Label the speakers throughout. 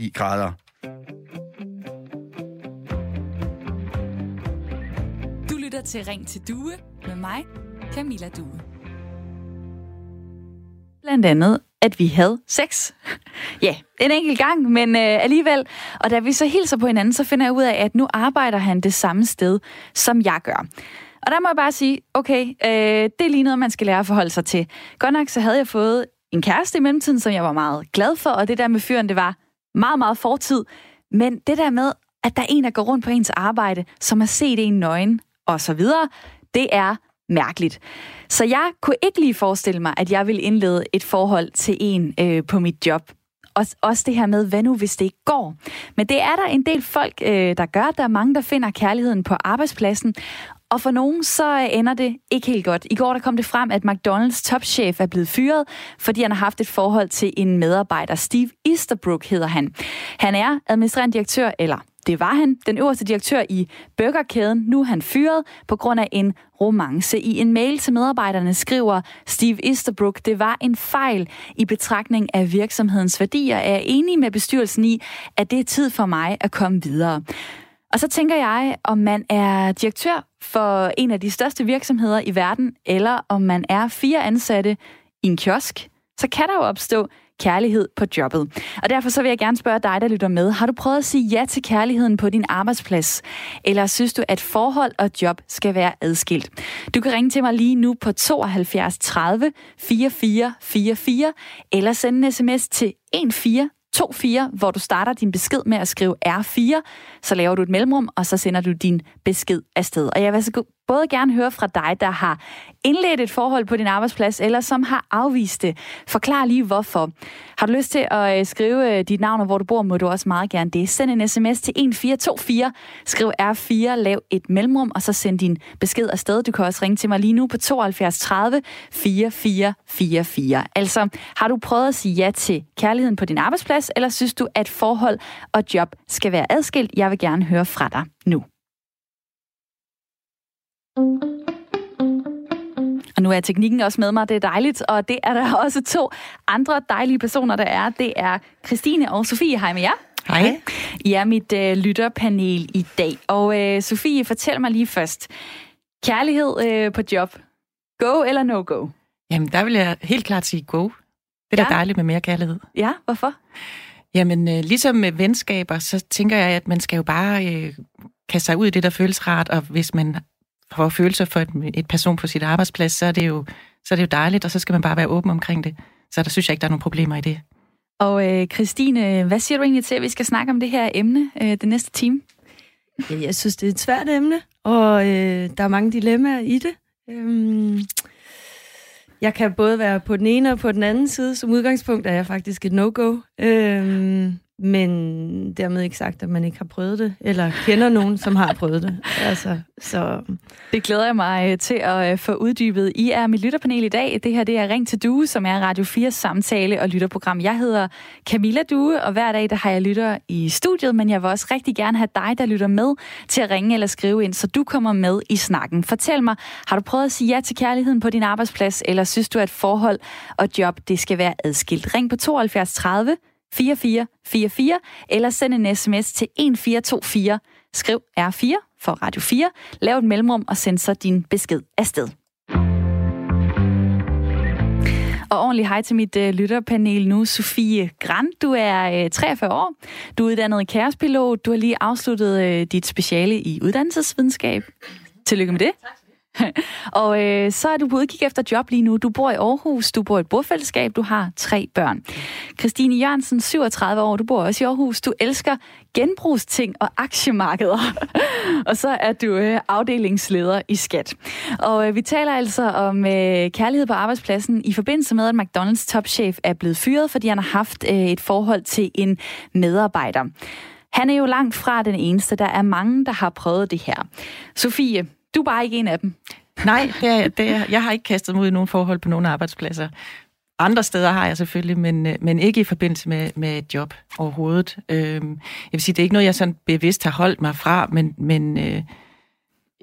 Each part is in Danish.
Speaker 1: i grader.
Speaker 2: Du lytter til Ring til Due med mig, Camilla Due. Blandt andet, at vi havde sex. ja, en enkelt gang, men øh, alligevel. Og da vi så hilser på hinanden, så finder jeg ud af, at nu arbejder han det samme sted, som jeg gør. Og der må jeg bare sige, okay, øh, det er lige noget, man skal lære at forholde sig til. Godt nok, så havde jeg fået en kæreste i mellemtiden, som jeg var meget glad for, og det der med fyren, det var meget, meget fortid. Men det der med, at der er en, der går rundt på ens arbejde, som har set en nøgen, og så videre, det er mærkeligt. Så jeg kunne ikke lige forestille mig, at jeg ville indlede et forhold til en øh, på mit job. Og også det her med, hvad nu hvis det ikke går? Men det er der en del folk, øh, der gør. Der er mange, der finder kærligheden på arbejdspladsen. Og for nogen, så ender det ikke helt godt. I går der kom det frem, at McDonald's topchef er blevet fyret, fordi han har haft et forhold til en medarbejder. Steve Easterbrook hedder han. Han er administrerende direktør, eller det var han, den øverste direktør i burgerkæden. Nu er han fyret på grund af en romance. I en mail til medarbejderne skriver Steve Easterbrook, det var en fejl i betragtning af virksomhedens værdier. Er enig med bestyrelsen i, at det er tid for mig at komme videre. Og så tænker jeg, om man er direktør for en af de største virksomheder i verden, eller om man er fire ansatte i en kiosk, så kan der jo opstå kærlighed på jobbet. Og derfor så vil jeg gerne spørge dig, der lytter med. Har du prøvet at sige ja til kærligheden på din arbejdsplads? Eller synes du, at forhold og job skal være adskilt? Du kan ringe til mig lige nu på 72 30 44 44, eller sende en sms til 14 24, hvor du starter din besked med at skrive R4, så laver du et mellemrum, og så sender du din besked afsted. Og jeg vil så både gerne høre fra dig, der har indledt et forhold på din arbejdsplads, eller som har afvist det. Forklar lige hvorfor. Har du lyst til at øh, skrive øh, dit navn og hvor du bor, må du også meget gerne det. Send en sms til 1424, skriv R4, lav et mellemrum, og så send din besked afsted. Du kan også ringe til mig lige nu på 72 30 4444. Altså, har du prøvet at sige ja til kærligheden på din arbejdsplads, eller synes du, at forhold og job skal være adskilt? Jeg vil gerne høre fra dig nu. Og nu er teknikken også med mig, det er dejligt, og det er der også to andre dejlige personer, der er. Det er Christine og Sofie. Hej med jer.
Speaker 3: Hej.
Speaker 2: I er mit øh, lytterpanel i dag. Og øh, Sofie, fortæl mig lige først. Kærlighed øh, på job. Go eller no go?
Speaker 3: Jamen, der vil jeg helt klart sige go. Det er ja. da dejligt med mere kærlighed.
Speaker 2: Ja, hvorfor?
Speaker 3: Jamen, øh, ligesom med venskaber, så tænker jeg, at man skal jo bare øh, kaste sig ud i det, der føles rart, og hvis man får følelser for et, et person på sit arbejdsplads, så er, det jo, så er det jo dejligt, og så skal man bare være åben omkring det. Så der synes jeg ikke, der er nogen problemer i det.
Speaker 2: Og øh, Christine, hvad siger du egentlig til, at vi skal snakke om det her emne øh, det næste time?
Speaker 4: Ja, jeg synes, det er et svært emne, og øh, der er mange dilemmaer i det. Øhm, jeg kan både være på den ene og på den anden side. Som udgangspunkt er jeg faktisk et no-go. Øhm, men dermed ikke sagt, at man ikke har prøvet det, eller kender nogen, som har prøvet det. Altså, så...
Speaker 2: Det glæder jeg mig øh, til at øh, få uddybet. I er mit lytterpanel i dag. Det her det er Ring til Due, som er Radio 4 samtale- og lytterprogram. Jeg hedder Camilla Due, og hver dag der har jeg lytter i studiet, men jeg vil også rigtig gerne have dig, der lytter med, til at ringe eller skrive ind, så du kommer med i snakken. Fortæl mig, har du prøvet at sige ja til kærligheden på din arbejdsplads, eller synes du, at forhold og job det skal være adskilt? Ring på 72 30 4444, eller send en sms til 1424. Skriv R4 for Radio 4, lav et mellemrum og send så din besked afsted. Og ordentligt hej til mit øh, lytterpanel nu, Sofie Grand. Du er øh, 43 år, du er uddannet kærespilot, du har lige afsluttet øh, dit speciale i uddannelsesvidenskab. Tillykke med det. Tak. og øh, så er du på udkig efter job lige nu. Du bor i Aarhus, du bor i et bofællesskab, du har tre børn. Christine Jørgensen, 37 år, du bor også i Aarhus. Du elsker genbrugsting og aktiemarkeder. og så er du øh, afdelingsleder i Skat. Og øh, vi taler altså om øh, kærlighed på arbejdspladsen i forbindelse med, at McDonald's topchef er blevet fyret, fordi han har haft øh, et forhold til en medarbejder. Han er jo langt fra den eneste. Der er mange, der har prøvet det her. Sofie, du er bare ikke en af dem.
Speaker 3: Nej, det er, det er, jeg har ikke kastet mig ud i nogen forhold på nogen arbejdspladser. Andre steder har jeg selvfølgelig, men, øh, men ikke i forbindelse med, med et job overhovedet. Øhm, jeg vil sige, det er ikke noget, jeg sådan bevidst har holdt mig fra, men, men øh,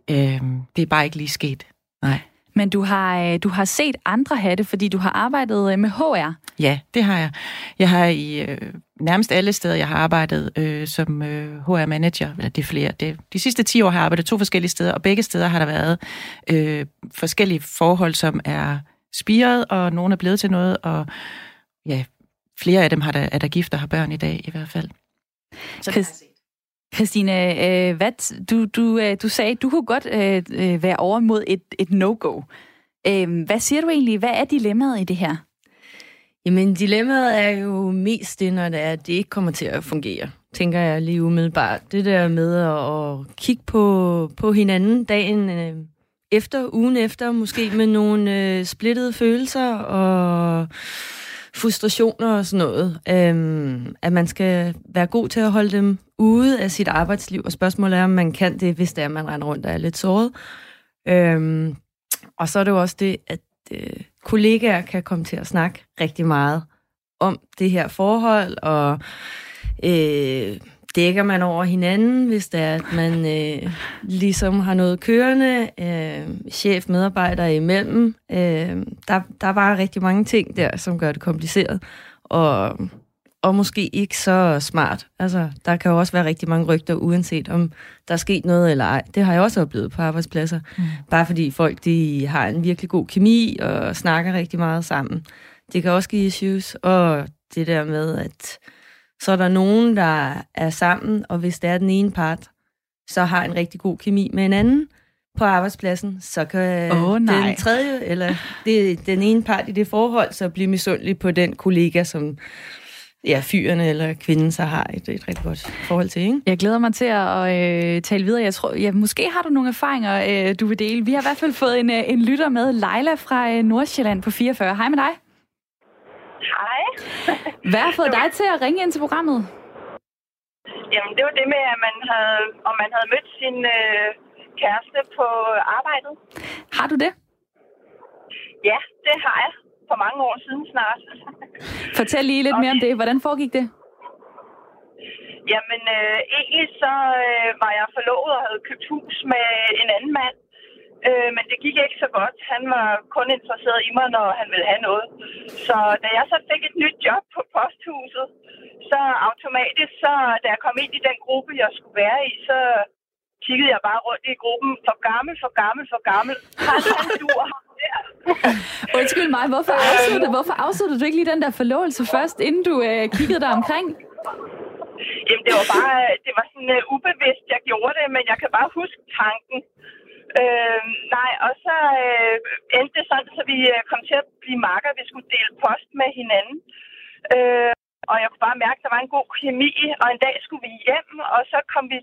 Speaker 3: øh, det er bare ikke lige sket. Nej.
Speaker 2: Men du har, øh, du har set andre have det, fordi du har arbejdet øh, med HR.
Speaker 3: Ja, det har jeg. Jeg har i, nærmest alle steder, jeg har arbejdet øh, som øh, HR-manager, eller det er flere, det, de sidste 10 år har jeg arbejdet to forskellige steder, og begge steder har der været øh, forskellige forhold, som er spiret, og nogle er blevet til noget, og ja, flere af dem har der, er der gift og har børn i dag i hvert fald.
Speaker 2: Så Christ, Christine, øh, hvad, du, du, øh, du sagde, du kunne godt øh, øh, være over mod et, et no-go. Øh, hvad siger du egentlig? Hvad er dilemmaet i det her?
Speaker 4: Jamen, dilemmaet er jo mest det, når det er, at det ikke kommer til at fungere, tænker jeg lige umiddelbart. Det der med at, at kigge på, på hinanden dagen øh, efter, ugen efter, måske med nogle øh, splittede følelser og frustrationer og sådan noget. Øhm, at man skal være god til at holde dem ude af sit arbejdsliv, og spørgsmålet er, om man kan det, hvis det er, man render rundt og er lidt såret. Øhm, og så er det jo også det, at øh, kollegaer kan komme til at snakke rigtig meget om det her forhold, og øh, dækker man over hinanden, hvis det er, at man øh, ligesom har noget kørende, øh, chef-medarbejder imellem. Øh, der, der er bare rigtig mange ting der, som gør det kompliceret, og, og måske ikke så smart. Altså, der kan jo også være rigtig mange rygter, uanset om der er sket noget eller ej. Det har jeg også oplevet på arbejdspladser. Mm. Bare fordi folk de har en virkelig god kemi og snakker rigtig meget sammen. Det kan også give issues, og det der med, at så er der nogen, der er sammen, og hvis det er den ene part, så har en rigtig god kemi med en anden på arbejdspladsen, så kan oh, nej. den tredje, eller det, den ene part i det forhold, så blive misundelig på den kollega, som ja, fyrene eller kvinden så har et, et rigtig godt forhold til. Ikke?
Speaker 2: Jeg glæder mig til at øh, tale videre. Jeg tror, ja, måske har du nogle erfaringer, øh, du vil dele. Vi har i hvert fald fået en, øh, en lytter med, Leila fra øh, Nordsjælland på 44. Hej med dig.
Speaker 1: Hej.
Speaker 2: Hvad har fået dig til at ringe ind til programmet?
Speaker 1: Jamen, det var det med, at man havde, om man havde mødt sin øh, kæreste på arbejdet.
Speaker 2: Har du det?
Speaker 1: Ja, det har jeg. For mange år siden snart.
Speaker 2: Fortæl lige lidt mere om det. Hvordan foregik det?
Speaker 1: Jamen, øh, egentlig så øh, var jeg forlovet og havde købt hus med en anden mand. Øh, men det gik ikke så godt. Han var kun interesseret i mig, når han ville have noget. Så da jeg så fik et nyt job på posthuset, så automatisk, så da jeg kom ind i den gruppe, jeg skulle være i, så kiggede jeg bare rundt i gruppen. For gammel, for gammel, for gammel. Han, han dur
Speaker 2: Undskyld mig, hvorfor afsluttede, hvorfor afsluttede du ikke lige den der forlovelse først, inden du øh, kiggede dig omkring?
Speaker 1: Jamen, det var bare, det var sådan uh, ubevidst, jeg gjorde det, men jeg kan bare huske tanken. Øh, nej, og så øh, endte det sådan, så vi øh, kom til at blive marker. Vi skulle dele post med hinanden. Øh, og jeg kunne bare mærke, at der var en god kemi, og en dag skulle vi hjem, og så kom vi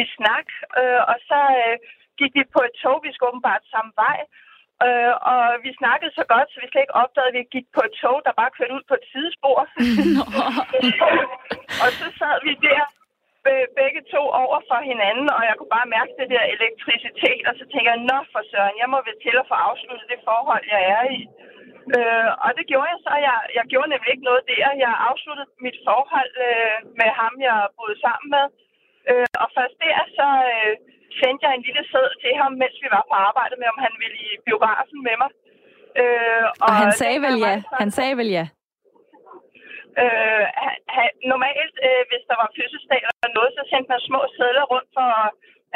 Speaker 1: i snak, øh, og så øh, gik vi på et tog, vi skulle åbenbart samme vej, øh, og vi snakkede så godt, så vi slet ikke opdagede, at vi gik på et tog, der bare kørte ud på et sidespor. og så sad vi der begge to over for hinanden, og jeg kunne bare mærke det der elektricitet, og så tænker jeg, nå for søren, jeg må vel til at få afsluttet det forhold, jeg er i. Øh, og det gjorde jeg så. Jeg, jeg gjorde nemlig ikke noget der. Jeg afsluttede mit forhold øh, med ham, jeg boede sammen med. Øh, og først der, så øh, sendte jeg en lille sæd til ham, mens vi var på arbejde med, om han ville i biografen med mig.
Speaker 2: Øh, og, og han sagde vel ja. Han sagde vel ja.
Speaker 1: Øh, ha, normalt, øh, hvis der var fødselsdag eller noget, så sendte man små sædler rundt for,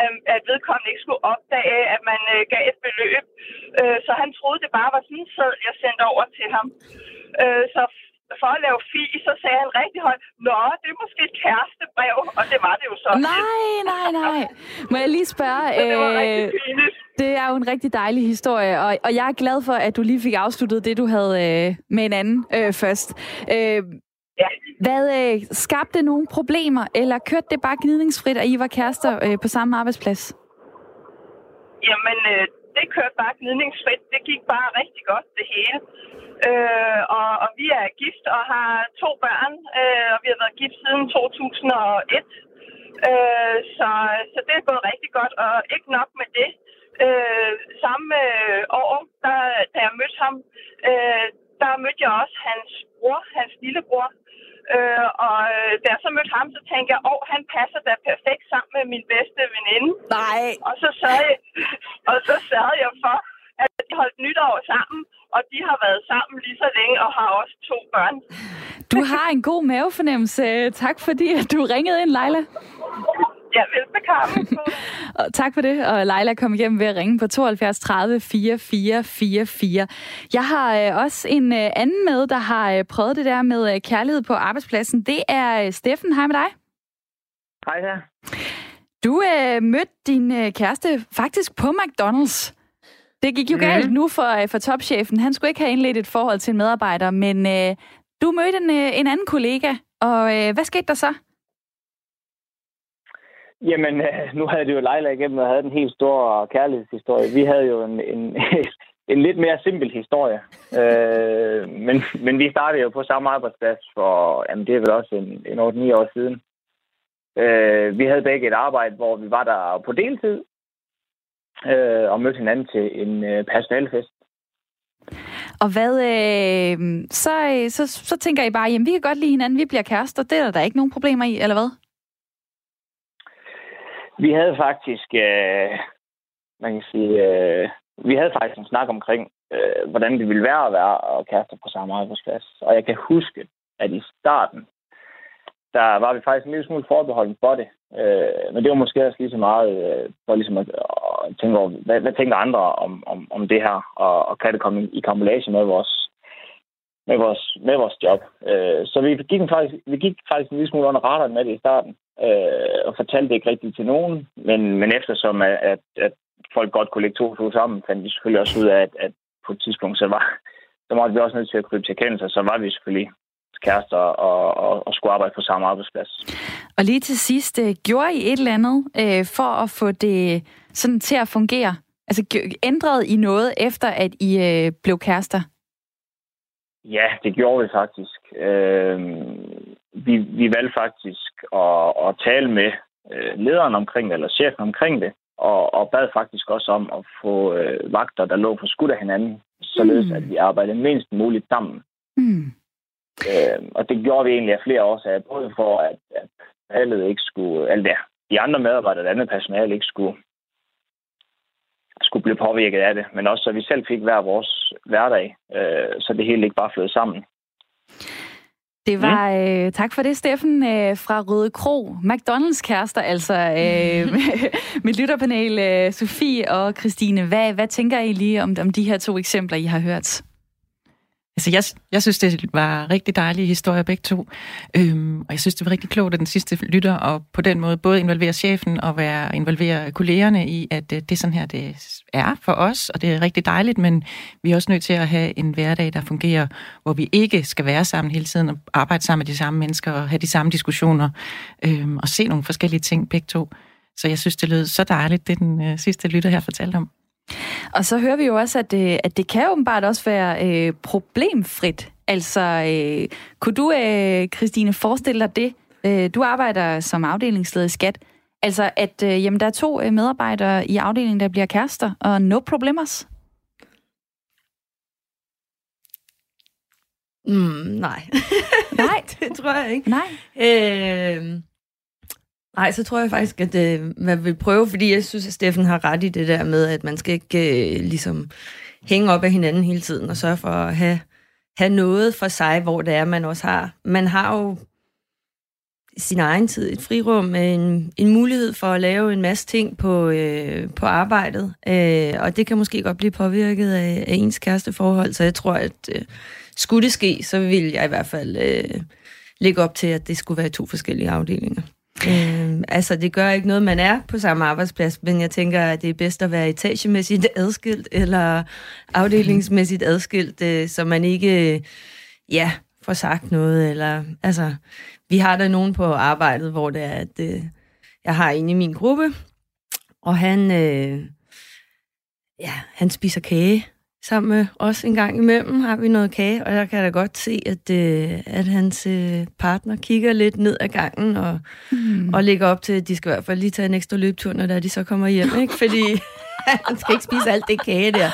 Speaker 1: øh, at vedkommende ikke skulle opdage, at man øh, gav et beløb. Øh, så han troede, det bare var sådan en sædel, jeg sendte over til ham. Øh, så for at lave fi, så sagde han rigtig højt, Nå, det er måske et kærestebrev, og det var det jo så.
Speaker 2: Nej, nej, nej. Må jeg lige spørge?
Speaker 1: det var rigtig
Speaker 2: øh, Det er jo en rigtig dejlig historie, og, og jeg er glad for, at du lige fik afsluttet det, du havde øh, med en anden øh, først. Øh,
Speaker 1: Ja.
Speaker 2: Hvad øh, skabte nogle problemer, eller kørte det bare gnidningsfrit, at I var kærester øh, på samme arbejdsplads?
Speaker 1: Jamen, øh, det kørte bare gnidningsfrit. Det gik bare rigtig godt, det hele. Øh, og, og vi er gift og har to børn, øh, og vi har været gift siden 2001. Øh, så, så det er gået rigtig godt, og ikke nok med det. Øh, samme øh, år, der, da jeg mødte ham, øh, der mødte jeg også hans bror, hans lillebror, Øh, og øh, da jeg så mødte ham, så tænkte jeg, åh, oh, han passer da perfekt sammen med min bedste veninde.
Speaker 2: Nej.
Speaker 1: Og så sørgede jeg, og så sørgede jeg for, at de holdt nytår sammen, og de har været sammen lige så længe og har også to børn.
Speaker 2: Du har en god mavefornemmelse. Tak fordi, du ringede ind, Leila.
Speaker 1: Ja, velbekomme.
Speaker 2: og tak for det, og Leila kom igennem ved at ringe på 72 30 44 44. Jeg har øh, også en øh, anden med, der har øh, prøvet det der med øh, kærlighed på arbejdspladsen. Det er øh, Steffen. Hej med dig.
Speaker 5: Hej her.
Speaker 2: Du øh, mødte din øh, kæreste faktisk på McDonald's. Det gik jo mm. galt nu for, øh, for topchefen. Han skulle ikke have indledt et forhold til en medarbejder, men øh, du mødte en, øh, en anden kollega, og øh, hvad skete der så?
Speaker 5: Jamen, øh, nu havde det jo Leila igennem og havde den helt store kærlighedshistorie. Vi havde jo en, en, en lidt mere simpel historie. Øh, men, men vi startede jo på samme arbejdsplads for, jamen det er vel også en, en 8-9 år siden. Øh, vi havde begge et arbejde, hvor vi var der på deltid øh, og mødte hinanden til en øh, personalfest.
Speaker 2: Og hvad, øh, så, så, så tænker I bare, jamen vi kan godt lide hinanden, vi bliver kærester, det er der, der ikke nogen problemer i, eller hvad?
Speaker 5: Vi havde faktisk, øh, man kan sige, øh, vi havde faktisk en snak omkring, øh, hvordan det ville være at være og kærester på samme arbejdsplads. Og jeg kan huske, at i starten, der var vi faktisk en lille smule forbeholden for det. Øh, men det var måske også lige så meget øh, for ligesom at, at tænke over, hvad, hvad tænker andre om, om, om det her, og, og kan det komme i, i kombination med vores, med vores, med vores job. Øh, så vi gik, faktisk, vi gik faktisk en lille smule under radaren med det i starten, øh, og fortalte det ikke rigtigt til nogen, men, men eftersom at, at, at folk godt kunne lægge to og to sammen, fandt vi selvfølgelig også ud af, at, at på et tidspunkt, så var, så var vi også nødt til at krybe til kendelse, så var vi selvfølgelig kærester og, og, og skulle arbejde på samme arbejdsplads.
Speaker 2: Og lige til sidst, øh, gjorde I et eller andet øh, for at få det sådan til at fungere? Altså ændrede I noget efter, at I øh, blev kærester?
Speaker 5: Ja, det gjorde vi faktisk. Øh, vi, vi valgte faktisk at, at tale med øh, lederen omkring det, eller chefen omkring det, og, og bad faktisk også om at få øh, vagter, der lå for skud af hinanden, således mm. at vi arbejdede mindst muligt sammen. Mm. Øh, og det gjorde vi egentlig af flere årsager, både for at, at alle ikke skulle, alt der, de andre medarbejdere, det andet personale ikke skulle, skulle blive påvirket af det, men også så vi selv fik hver vores hverdag, øh, så det hele ikke bare flød sammen.
Speaker 2: Det var, mm. øh, tak for det, Steffen øh, fra Røde Kro. McDonald's kærester, altså øh, med lytterpanel, øh, Sofie og Christine. Hvad, hvad tænker I lige om, om de her to eksempler, I har hørt?
Speaker 3: Altså, jeg, jeg synes, det var rigtig dejlige historier begge to. Øhm, og jeg synes, det var rigtig klogt, at den sidste lytter, og på den måde både involvere chefen og være, involvere kollegerne i, at det, det er sådan her, det er for os, og det er rigtig dejligt, men vi er også nødt til at have en hverdag, der fungerer, hvor vi ikke skal være sammen hele tiden og arbejde sammen med de samme mennesker og have de samme diskussioner øhm, og se nogle forskellige ting begge to. Så jeg synes, det lød så dejligt, det den øh, sidste lytter her fortalte om.
Speaker 2: Og så hører vi jo også, at, øh, at det kan åbenbart også være øh, problemfrit. Altså, øh, kunne du, øh, Christine, forestille dig det? Øh, du arbejder som afdelingsleder i Skat. Altså, at øh, jamen, der er to øh, medarbejdere i afdelingen, der bliver kærester, og no problemers?
Speaker 4: Mm, nej.
Speaker 2: nej,
Speaker 4: det tror jeg ikke.
Speaker 2: Nej.
Speaker 4: Øh, Nej, så tror jeg faktisk, at øh, man vil prøve, fordi jeg synes, at Steffen har ret i det der med, at man skal ikke øh, ligesom hænge op af hinanden hele tiden og sørge for at have, have noget for sig, hvor det er, man også har. Man har jo sin egen tid, et frirum, en, en mulighed for at lave en masse ting på, øh, på arbejdet, øh, og det kan måske godt blive påvirket af, af ens kæresteforhold, så jeg tror, at øh, skulle det ske, så vil jeg i hvert fald øh, lægge op til, at det skulle være to forskellige afdelinger. Øh, altså, det gør ikke noget, man er på samme arbejdsplads, men jeg tænker, at det er bedst at være etagemæssigt adskilt, eller afdelingsmæssigt adskilt, øh, så man ikke, øh, ja, får sagt noget, eller, altså, vi har der nogen på arbejdet, hvor det er, at øh, jeg har en i min gruppe, og han, øh, ja, han spiser kage, sammen med os en gang imellem, har vi noget kage, og jeg kan da godt se, at, øh, at hans øh, partner kigger lidt ned ad gangen og, mm. og lægger op til, at de skal i hvert fald lige tage en ekstra løbetur, når de så kommer hjem, ikke? Fordi han skal ikke spise alt det kage der.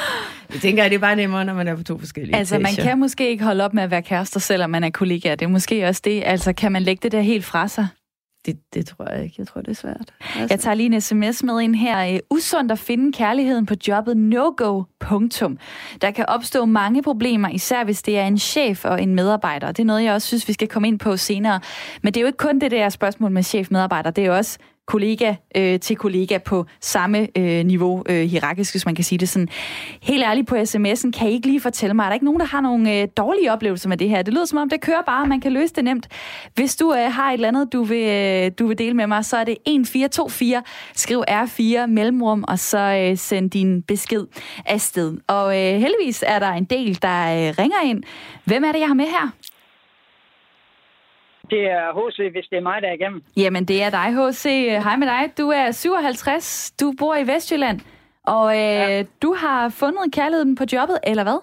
Speaker 4: Jeg tænker, at det er bare nemmere, når man er på to forskellige
Speaker 2: Altså, etager. man kan måske ikke holde op med at være kærester, selvom man er kollega. Det er måske også det. Altså, kan man lægge det der helt fra sig?
Speaker 4: Det, det tror jeg ikke. Jeg tror, det er svært. Altså.
Speaker 2: Jeg tager lige en sms med ind her. Øh, Usundt at finde kærligheden på jobbet no-go. Punktum. Der kan opstå mange problemer, især hvis det er en chef og en medarbejder. Det er noget, jeg også synes, vi skal komme ind på senere. Men det er jo ikke kun det der spørgsmål med chef-medarbejder. Det er jo også kollega øh, til kollega på samme øh, niveau øh, hierarkisk, hvis man kan sige det sådan. Helt ærligt på sms'en, kan I ikke lige fortælle mig, er der ikke nogen, der har nogle øh, dårlige oplevelser med det her? Det lyder som om, det kører bare, man kan løse det nemt. Hvis du øh, har et eller andet, du vil, øh, du vil dele med mig, så er det 1424, skriv R4 mellemrum, og så øh, send din besked afsted. Og øh, heldigvis er der en del, der øh, ringer ind. Hvem er det, jeg har med her?
Speaker 6: Det er HC, hvis det er mig, der er igennem.
Speaker 2: Jamen, det er dig, H.C. Hej med dig. Du er 57, du bor i Vestjylland, og øh, ja. du har fundet kærligheden på jobbet, eller hvad?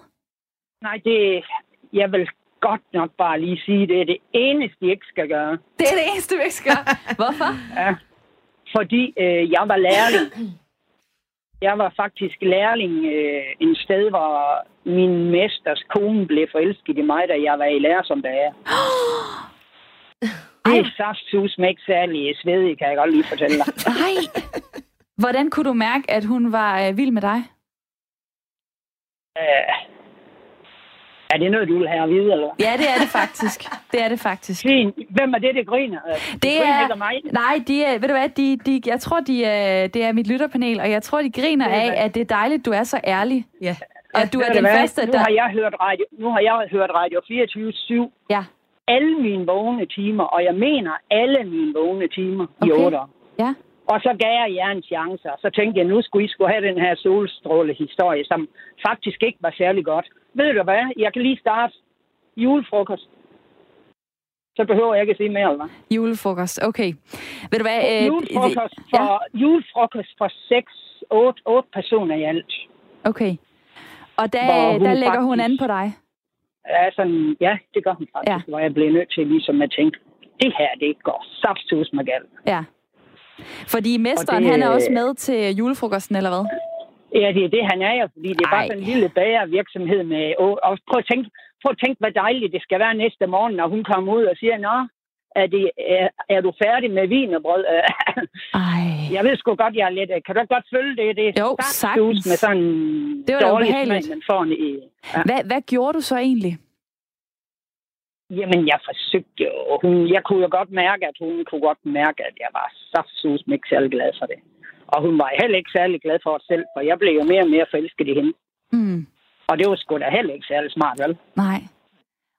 Speaker 6: Nej, det... Jeg vil godt nok bare lige sige, det er det eneste, de ikke skal gøre.
Speaker 2: Det er det eneste, vi ikke skal gøre. Hvorfor?
Speaker 6: Ja. Fordi øh, jeg var lærling. Jeg var faktisk lærling øh, en sted, hvor min mesters kone blev forelsket i mig, da jeg var i lærer som der er. Det er saftsus med ikke særlig svedig, kan jeg godt lige fortælle dig.
Speaker 2: Nej. Hvordan kunne du mærke, at hun var øh, vild med dig?
Speaker 6: Øh, er det noget, du vil have at vide, eller hvad?
Speaker 2: Ja, det er det faktisk. Det er det faktisk.
Speaker 6: Fint. Hvem er det, der griner?
Speaker 2: Det
Speaker 6: griner
Speaker 2: er,
Speaker 6: ikke af mig.
Speaker 2: nej, de er, ved du hvad, de, de, jeg tror, de er, det er mit lytterpanel, og jeg tror, de griner
Speaker 6: Det er
Speaker 2: af,
Speaker 6: hvad?
Speaker 2: at det er dejligt, du er så ærlig.
Speaker 4: Ja.
Speaker 2: Og du er den
Speaker 6: hvad?
Speaker 2: første,
Speaker 6: nu
Speaker 2: der...
Speaker 6: har jeg hørt radio, nu har jeg hørt radio 24-7
Speaker 2: Ja,
Speaker 6: alle mine vågne timer, og jeg mener alle mine vågne timer i
Speaker 2: Okay.
Speaker 6: otte år.
Speaker 2: ja.
Speaker 6: Og så gav jeg jer en chance, og så tænkte jeg, nu skulle I skulle have den her solstråle-historie, som faktisk ikke var særlig godt. Ved du hvad? Jeg kan lige starte julefrokost. Så behøver jeg ikke at sige mere, eller hvad?
Speaker 2: Julefrokost, okay. Ved du hvad? øh,
Speaker 6: julefrokost,
Speaker 2: ja,
Speaker 6: for, julefrokost for seks, otte, otte personer i alt.
Speaker 2: okay. Og der,
Speaker 6: hun
Speaker 2: der lægger hun
Speaker 6: faktisk-
Speaker 2: an på dig.
Speaker 6: Ja, sådan, ja, det gør hun faktisk, ja. hvor jeg blev nødt til ligesom at tænke, det her, det går saftus med galt.
Speaker 2: Ja. Fordi mesteren,
Speaker 6: det-
Speaker 2: han er også med til julefrokosten, eller hvad?
Speaker 6: Ja, det er det, han er jo, fordi det er bare
Speaker 2: Ej.
Speaker 6: sådan en lille bagervirksomhed med... Og, og prøv, at tænke, prøv at tænke, hvad dejligt det skal være næste morgen, når hun kommer ud og siger, Nå, er, det, er, er du færdig med vin og brød?
Speaker 2: Ej.
Speaker 6: jeg ved sgu godt, jeg er lidt... Kan du godt følge det? Det
Speaker 2: Jo, sagtens.
Speaker 6: med sådan
Speaker 2: Det var
Speaker 6: dårlig smag, man får i... Ja.
Speaker 2: Hvad, hvad gjorde du så egentlig?
Speaker 6: Jamen, jeg forsøgte jo... Hun, jeg kunne jo godt mærke, at hun kunne godt mærke, at jeg var saftsus ikke særlig glad for det. Og hun var heller ikke særlig glad for os selv, for jeg blev jo mere og mere forelsket i hende.
Speaker 2: Mm,
Speaker 6: Og det var sgu da heller ikke særlig smart, vel?
Speaker 2: nej.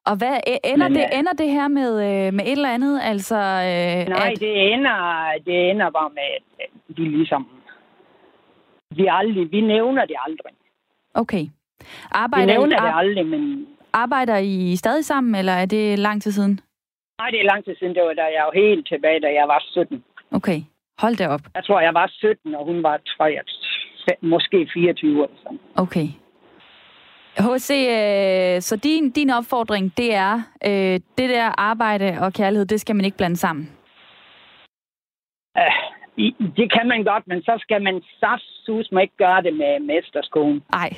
Speaker 2: Og hvad ender,
Speaker 6: Men,
Speaker 2: det,
Speaker 6: øh,
Speaker 2: ender det her med, øh, med et eller andet? Altså, øh,
Speaker 6: Nej,
Speaker 2: at,
Speaker 6: det ender, det ender bare med, at vi ligesom... Vi, aldrig, vi nævner det aldrig.
Speaker 2: okay.
Speaker 6: Vi
Speaker 2: Arbejder,
Speaker 6: nævner
Speaker 2: I,
Speaker 6: det
Speaker 2: ar-
Speaker 6: aldrig, men...
Speaker 2: arbejder I stadig sammen, eller er det lang tid siden?
Speaker 6: Nej, det er lang tid siden. Det var da jeg var helt tilbage, da jeg var 17.
Speaker 2: Okay. Hold da op.
Speaker 6: Jeg tror, jeg var 17, og hun var 23, måske 24 eller sådan.
Speaker 2: Okay. H.C., øh, så din, din opfordring, det er, øh, det der arbejde og kærlighed, det skal man ikke blande sammen.
Speaker 6: Uh, det kan man godt, men så skal man saftsus må ikke gøre det med mesterskolen.
Speaker 2: Nej,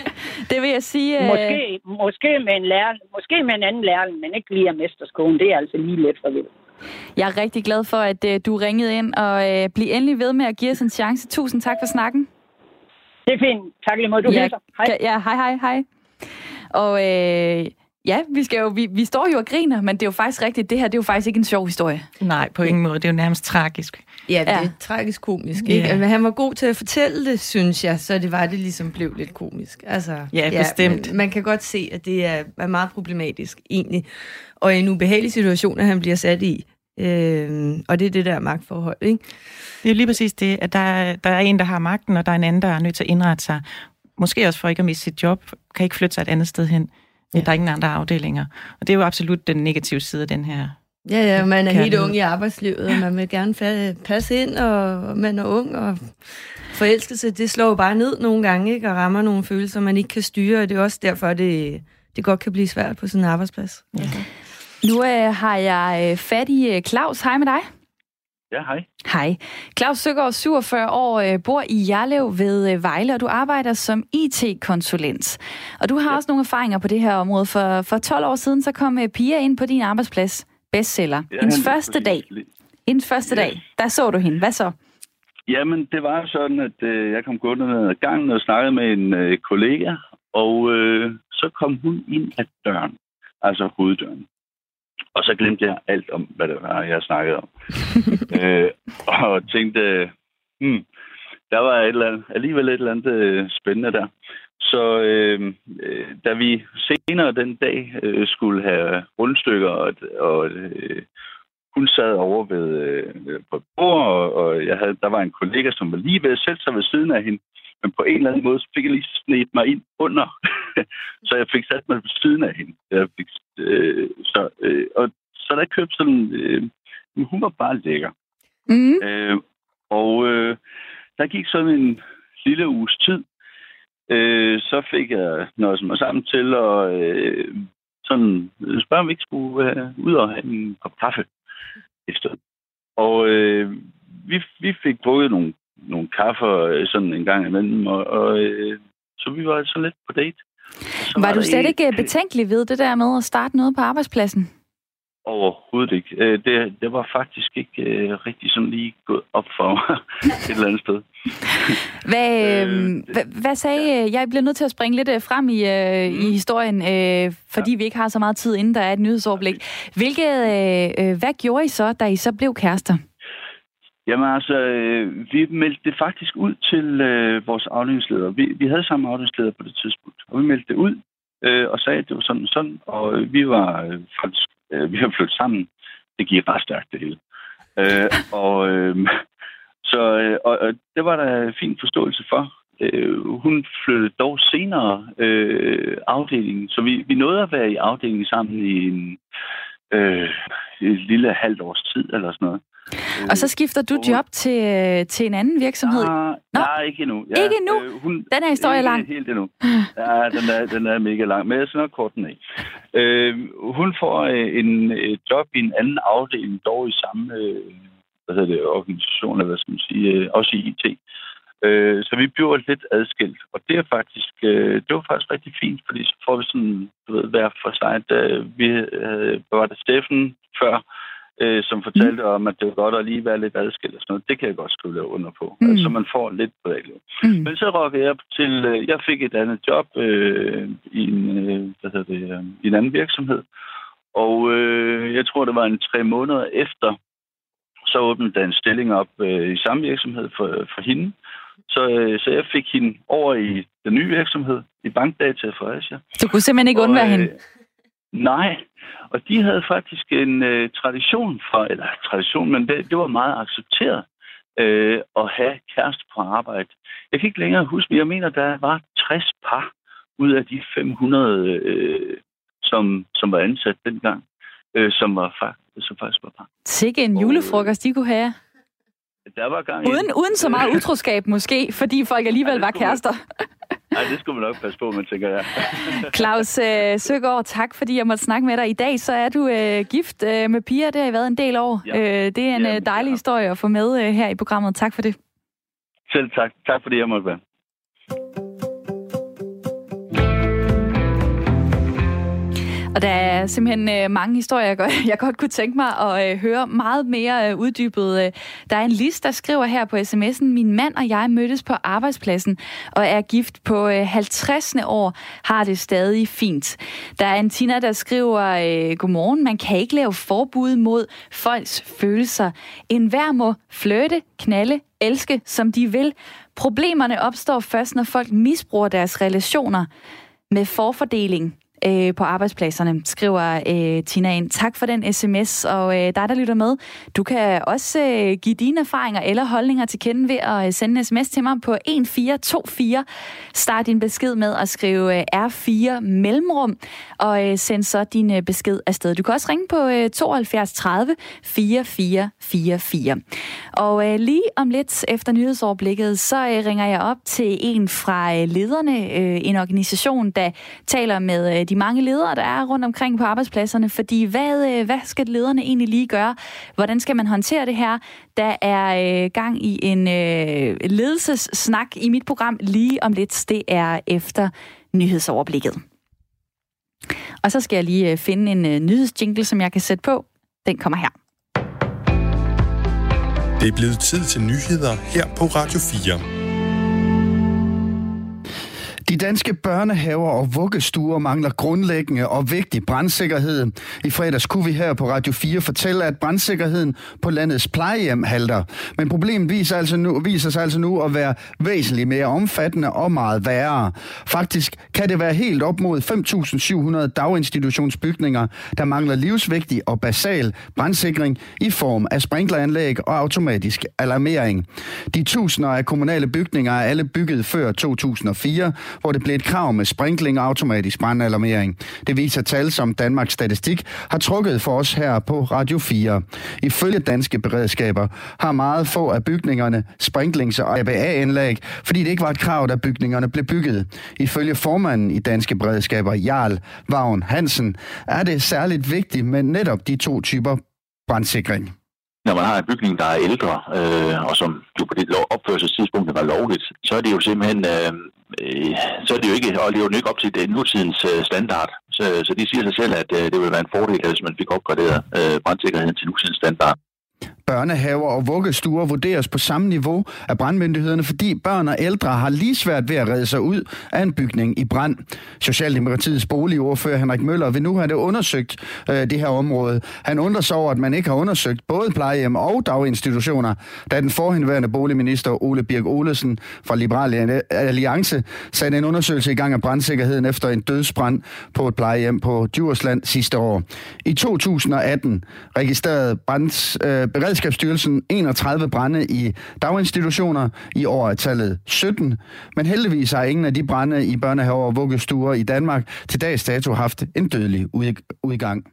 Speaker 2: det vil jeg sige... Øh,
Speaker 6: Måske, måske, med en lærer, måske med en anden lærling, men ikke lige af mesterskolen. Det er altså lige lidt for vildt.
Speaker 2: Jeg er rigtig glad for, at øh, du ringede ind, og øh, bliv endelig ved med at give os en chance. Tusind tak for snakken.
Speaker 6: Det er fint. Tak lige måde. Du
Speaker 2: ja,
Speaker 6: hilser. Hej.
Speaker 2: Ja, hej, hej, hej. Og øh, ja, vi, skal jo, vi, vi står jo og griner, men det er jo faktisk rigtigt. Det her det er jo faktisk ikke en sjov historie.
Speaker 3: Nej, på ingen måde. Det er jo nærmest tragisk.
Speaker 4: Ja, det
Speaker 2: Ja.
Speaker 4: er tragisk komisk,
Speaker 3: Ja.
Speaker 4: ikke? Men han var god til at fortælle det, synes jeg, så det var, det ligesom blev lidt komisk. Altså,
Speaker 3: Ja, bestemt.
Speaker 4: Men man kan godt se, at det er, er meget problematisk, egentlig. Og en ubehagelig situation, at han bliver sat i. Øhm, og det er det der magtforhold, ikke?
Speaker 3: Det er jo lige præcis det, at der, er- der er en, der har magten, og der er en anden, der er nødt til at indrette sig. Måske også for ikke at miste sit job, kan ikke flytte sig et andet sted hen. Ja. Der er ingen andre afdelinger. Og det er jo absolut den negative side af den her.
Speaker 4: Ja, ja, man er helt ung i arbejdslivet, og man vil gerne passe ind, og, man er ung, og forelskelse, det slår jo bare ned nogle gange, ikke? Og rammer nogle følelser, man ikke kan styre, og det er også derfor, det, det godt kan blive svært på sådan en arbejdsplads. Ja.
Speaker 2: Nu øh, har jeg øh, fat i øh, Claus. Hej med dig.
Speaker 7: Ja, hej.
Speaker 2: Hej. Claus Søgaard, 47 år, øh, bor i Jerlev ved øh, Vejle, og du arbejder som IT-konsulent. Og du har ja. også nogle erfaringer på det her område. For, for 12 år siden, så kom øh, Pia ind på din arbejdsplads, bestseller.
Speaker 7: Ja,
Speaker 2: Hendes første dag. Hendes første dag, der så du hende. Hvad så?
Speaker 7: Jamen, det var sådan, at øh, jeg kom gående ned ad gangen og snakkede med en øh, kollega, og øh, så kom hun ind ad døren, altså hoveddøren. Og så glemte jeg alt om, hvad det var, jeg snakkede om. øh, og tænkte, hmm, der var et eller andet, alligevel et eller andet øh, spændende der. Så øh, øh, da vi senere den dag øh, skulle have rundstykker, og, og øh, hun sad over ved, øh, på et bord, og, og jeg havde, der var en kollega, som var lige ved at sætte sig ved siden af hende. Men på en eller anden måde, så fik jeg lige snedt mig ind under. så jeg fik sat mig ved siden af hende. Jeg fik, øh, så, øh, og så der købte sådan... Øh, hun var bare lækker.
Speaker 2: Mm.
Speaker 7: Øh, og øh, der gik sådan en lille uges tid. Øh, så fik jeg noget mig sammen til at øh, sådan spørge, om vi ikke skulle øh, ud og have en kop kaffe efter. Og øh, vi, vi fik drukket nogle, nogle kaffer øh, sådan en gang imellem, og, og øh, så vi var altså lidt på date.
Speaker 2: Var, var du slet ikke betænkelig ved det der med at starte noget på arbejdspladsen?
Speaker 7: Overhovedet ikke. Øh, det, det var faktisk ikke rigtig sådan lige gået op for mig et eller andet sted.
Speaker 2: Hvad, øh, hvad, hvad sagde... Jeg bliver nødt til at springe lidt frem i, mm. i historien, uh, fordi ja. vi ikke har så meget tid, inden der er et nyhedsoverblik. Hvilket, uh, hvad gjorde I så, da I så blev kærester?
Speaker 7: Jamen altså, øh, vi meldte det faktisk ud til øh, vores afdelingsleder. Vi, vi havde samme afdelingsleder på det tidspunkt, og vi meldte det ud øh, og sagde, at det var sådan og sådan, og vi var øh, faktisk øh, vi har flyttet sammen. Det gik ret stærkt, det hele. Øh, og, øh, så, øh, og, og det var der fin forståelse for. Øh, hun flyttede dog senere øh, afdelingen, så vi, vi nåede at være i afdelingen sammen i en, øh, et lille halvt års tid eller sådan noget.
Speaker 2: Og så skifter du job til, øh, til en anden virksomhed?
Speaker 7: Nej, nej ikke endnu.
Speaker 2: Ja, ikke endnu? Øh, hun, den er historie
Speaker 7: ikke
Speaker 2: lang.
Speaker 7: helt endnu. Ja, den er, den er mega lang, men jeg nok kort den af. Øh, hun får øh, en et job i en anden afdeling, dog i samme øh, hvad hedder det, organisation, eller hvad skal man sige, øh, også i IT. Øh, så vi bliver lidt adskilt, og det er faktisk, øh, det var faktisk rigtig fint, fordi så får vi sådan, du ved, hver for sig, da vi øh, var det Steffen før, øh, som fortalte mm. om, at det var godt at lige være lidt adskilt og sådan noget. Det kan jeg godt skrive under på. Mm. Altså, man får lidt privatliv. Mm. Men så råkker jeg til, øh, jeg fik et andet job øh, i, en, øh, hvad hedder det, øh, i en anden virksomhed. Og øh, jeg tror, det var en tre måneder efter, så åbnede der en stilling op øh, i samme virksomhed for, for hende. Så, øh, så jeg fik hende over i den nye virksomhed, i Bankdata Asia.
Speaker 2: Du kunne simpelthen ikke undvære øh, hende?
Speaker 7: Nej, og de havde faktisk en øh, tradition for, eller tradition, men det, det var meget accepteret øh, at have kæreste på arbejde. Jeg kan ikke længere huske, men jeg mener, der var 60 par ud af de 500, øh, som, som var ansat dengang, øh, som, var, som faktisk var par.
Speaker 2: Sikke en julefrokost, de kunne have.
Speaker 7: Der var gang
Speaker 2: uden, uden så meget utroskab måske, fordi folk alligevel ja, var kærester.
Speaker 7: Nej, det skulle man nok passe på, man tænker, ja.
Speaker 2: Claus øh, Søgaard, tak fordi jeg måtte snakke med dig. I dag så er du øh, gift øh, med Pia, det har I været en del år. Ja. Øh, det er en Jamen, øh, dejlig ja. historie at få med øh, her i programmet. Tak for det.
Speaker 7: Selv tak. Tak fordi jeg måtte være.
Speaker 2: Og der er simpelthen øh, mange historier, jeg godt, jeg godt kunne tænke mig at øh, høre meget mere øh, uddybet. Øh, der er en list, der skriver her på sms'en, min mand og jeg mødtes på arbejdspladsen og er gift på øh, 50. år, har det stadig fint. Der er en Tina, der skriver, øh, godmorgen, man kan ikke lave forbud mod folks følelser. En hver må flirte, knalde, elske, som de vil. Problemerne opstår først, når folk misbruger deres relationer med forfordeling øh, på arbejdspladserne, skriver øh, Tina ind. Tak for den sms, og øh, dig, der lytter med, du kan også øh, give dine erfaringer eller holdninger til kende ved at øh, sende en sms til mig på 1424. Start din besked med at skrive øh, R4 mellemrum, og øh, send så din øh, besked afsted. Du kan også ringe på øh, 72 30 4444. Og øh, lige om lidt efter nyhedsoverblikket, så øh, ringer jeg op til en fra øh, lederne, øh, en organisation, der taler med øh, de mange ledere, der er rundt omkring på arbejdspladserne, fordi hvad, øh, hvad skal lederne egentlig lige gøre? Hvordan skal man håndtere det her? Der er øh, gang i en øh, ledelsessnak i mit program lige om lidt. Det er efter nyhedsoverblikket. Og så skal jeg lige øh, finde en øh, nyhedsjingle, som jeg kan sætte på. Den kommer her.
Speaker 8: Det er blevet tid til nyheder her på Radio 4.
Speaker 9: De danske børnehaver og vuggestuer mangler grundlæggende og vigtig brandsikkerhed. I fredags kunne vi her på Radio 4 fortælle, at brandsikkerheden på landets plejehjem halter. Men problemet viser, altså nu, viser sig altså nu at være væsentligt mere omfattende og meget værre. Faktisk kan det være helt op mod 5.700 daginstitutionsbygninger, der mangler livsvigtig og basal brandsikring i form af sprinkleranlæg og automatisk alarmering. De tusinder af kommunale bygninger er alle bygget før 2004, hvor det blev et krav med sprinkling og automatisk brandalarmering. Det viser tal, som Danmarks Statistik har trukket for os her på Radio 4. Ifølge danske beredskaber har meget få af bygningerne sprinklings- og ABA-anlæg, fordi det ikke var et krav, da bygningerne blev bygget. Ifølge formanden i danske beredskaber, Jarl Vagn Hansen, er det særligt vigtigt med netop de to typer brandsikring
Speaker 10: når man har en bygning, der er ældre, øh, og som jo på det opførselstidspunkt var lovligt, så er det jo simpelthen, øh, øh, så er det jo ikke, og lever jo ikke op til det nutidens øh, standard. Så, så de siger sig selv, at øh, det vil være en fordel, øh, hvis man fik opgraderet øh, brandsikkerheden til nutidens standard.
Speaker 9: Børnehaver og vuggestuer vurderes på samme niveau af brandmyndighederne, fordi børn og ældre har lige svært ved at redde sig ud af en bygning i brand. Socialdemokratiets boligordfører Henrik Møller vil nu have det undersøgt, øh, det her område. Han undrer sig over, at man ikke har undersøgt både plejehjem og daginstitutioner, da den forhenværende boligminister Ole Birk Olesen fra Liberal Alliance satte en undersøgelse i gang af brandsikkerheden efter en dødsbrand på et plejehjem på Djursland sidste år. I 2018 registrerede brands, øh, Beredskabsstyrelsen 31 brænde i daginstitutioner. I år er tallet 17. Men heldigvis har ingen af de brænde i børnehaver og vuggestuer i Danmark til dags dato haft en dødelig udgang.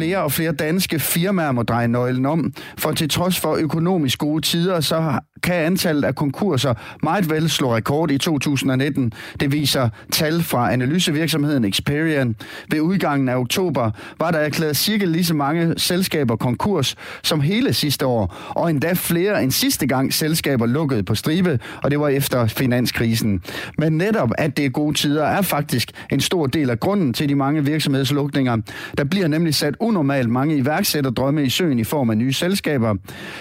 Speaker 9: flere og flere danske firmaer må dreje nøglen om, for til trods for økonomisk gode tider, så kan antallet af konkurser meget vel slå rekord i 2019. Det viser tal fra analysevirksomheden Experian. Ved udgangen af oktober var der erklæret cirka lige så mange selskaber konkurs som hele sidste år, og endda flere end sidste gang selskaber lukkede på stribe, og det var efter finanskrisen. Men netop at det er gode tider er faktisk en stor del af grunden til de mange virksomhedslukninger. Der bliver nemlig sat unormalt mange iværksætterdrømme i søen i form af nye selskaber.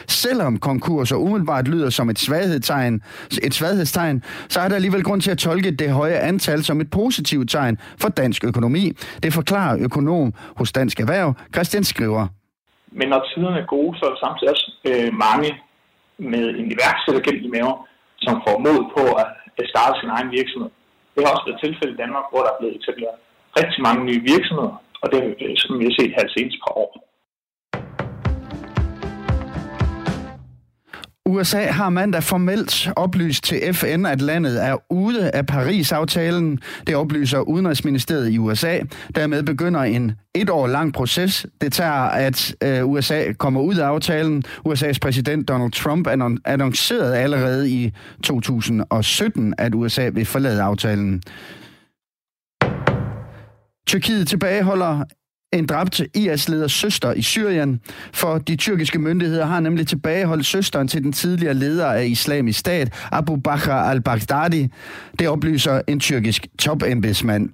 Speaker 9: Selvom konkurser umiddelbart lyder Øh, som et svaghedstegn, et svaghedstegn, så er der alligevel grund til at tolke det høje antal som et positivt tegn for dansk økonomi. Det forklarer økonom hos Dansk Erhverv, Christian Skriver.
Speaker 11: Men når tiderne er gode, så er der samtidig også øh, mange med en iværksættergæld i maven, som får mod på at starte sin egen virksomhed. Det har også været tilfældet i Danmark, hvor der er blevet etableret rigtig mange nye virksomheder, og det er, øh, som vi har set her senest par år.
Speaker 9: USA har mandag formelt oplyst til FN, at landet er ude af Paris-aftalen. Det oplyser Udenrigsministeriet i USA. Dermed begynder en et år lang proces. Det tager, at øh, USA kommer ud af aftalen. USA's præsident Donald Trump annoncerede allerede i 2017, at USA vil forlade aftalen. Tyrkiet tilbageholder en dræbt IS-leders søster i Syrien, for de tyrkiske myndigheder har nemlig tilbageholdt søsteren til den tidligere leder af islamisk stat, Abu Bakr al-Baghdadi. Det oplyser en tyrkisk topembedsmand.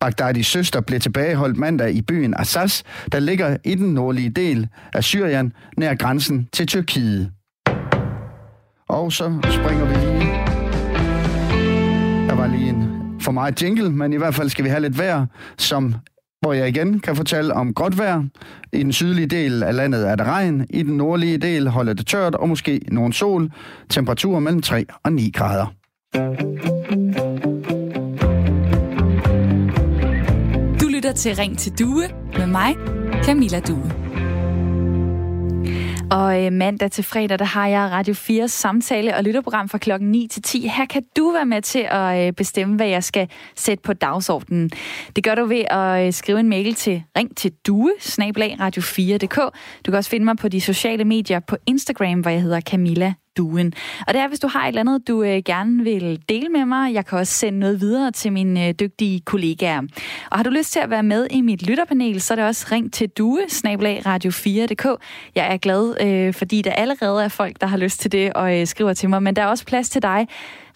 Speaker 9: Baghdadis søster blev tilbageholdt mandag i byen Assas, der ligger i den nordlige del af Syrien, nær grænsen til Tyrkiet. Og så springer vi lige. Der var lige en for meget jingle, men i hvert fald skal vi have lidt vejr, som hvor jeg igen kan fortælle om godt vejr. I den sydlige del af landet er der regn, i den nordlige del holder det tørt og måske nogen sol. Temperaturer mellem 3 og 9 grader.
Speaker 2: Du lytter til Ring til Due med mig, Camilla Due. Mm. Og øh, mandag til fredag, der har jeg Radio 4 samtale og lytterprogram fra klokken 9 til 10. Her kan du være med til at øh, bestemme, hvad jeg skal sætte på dagsordenen. Det gør du ved at øh, skrive en mail til ring til due, radio4.dk. Du kan også finde mig på de sociale medier på Instagram, hvor jeg hedder Camilla duen. Og det er, hvis du har et eller andet, du øh, gerne vil dele med mig. Jeg kan også sende noget videre til mine øh, dygtige kollegaer. Og har du lyst til at være med i mit lytterpanel, så er det også ring til due, radio4.dk. Jeg er glad, øh, fordi der allerede er folk, der har lyst til det og øh, skriver til mig. Men der er også plads til dig.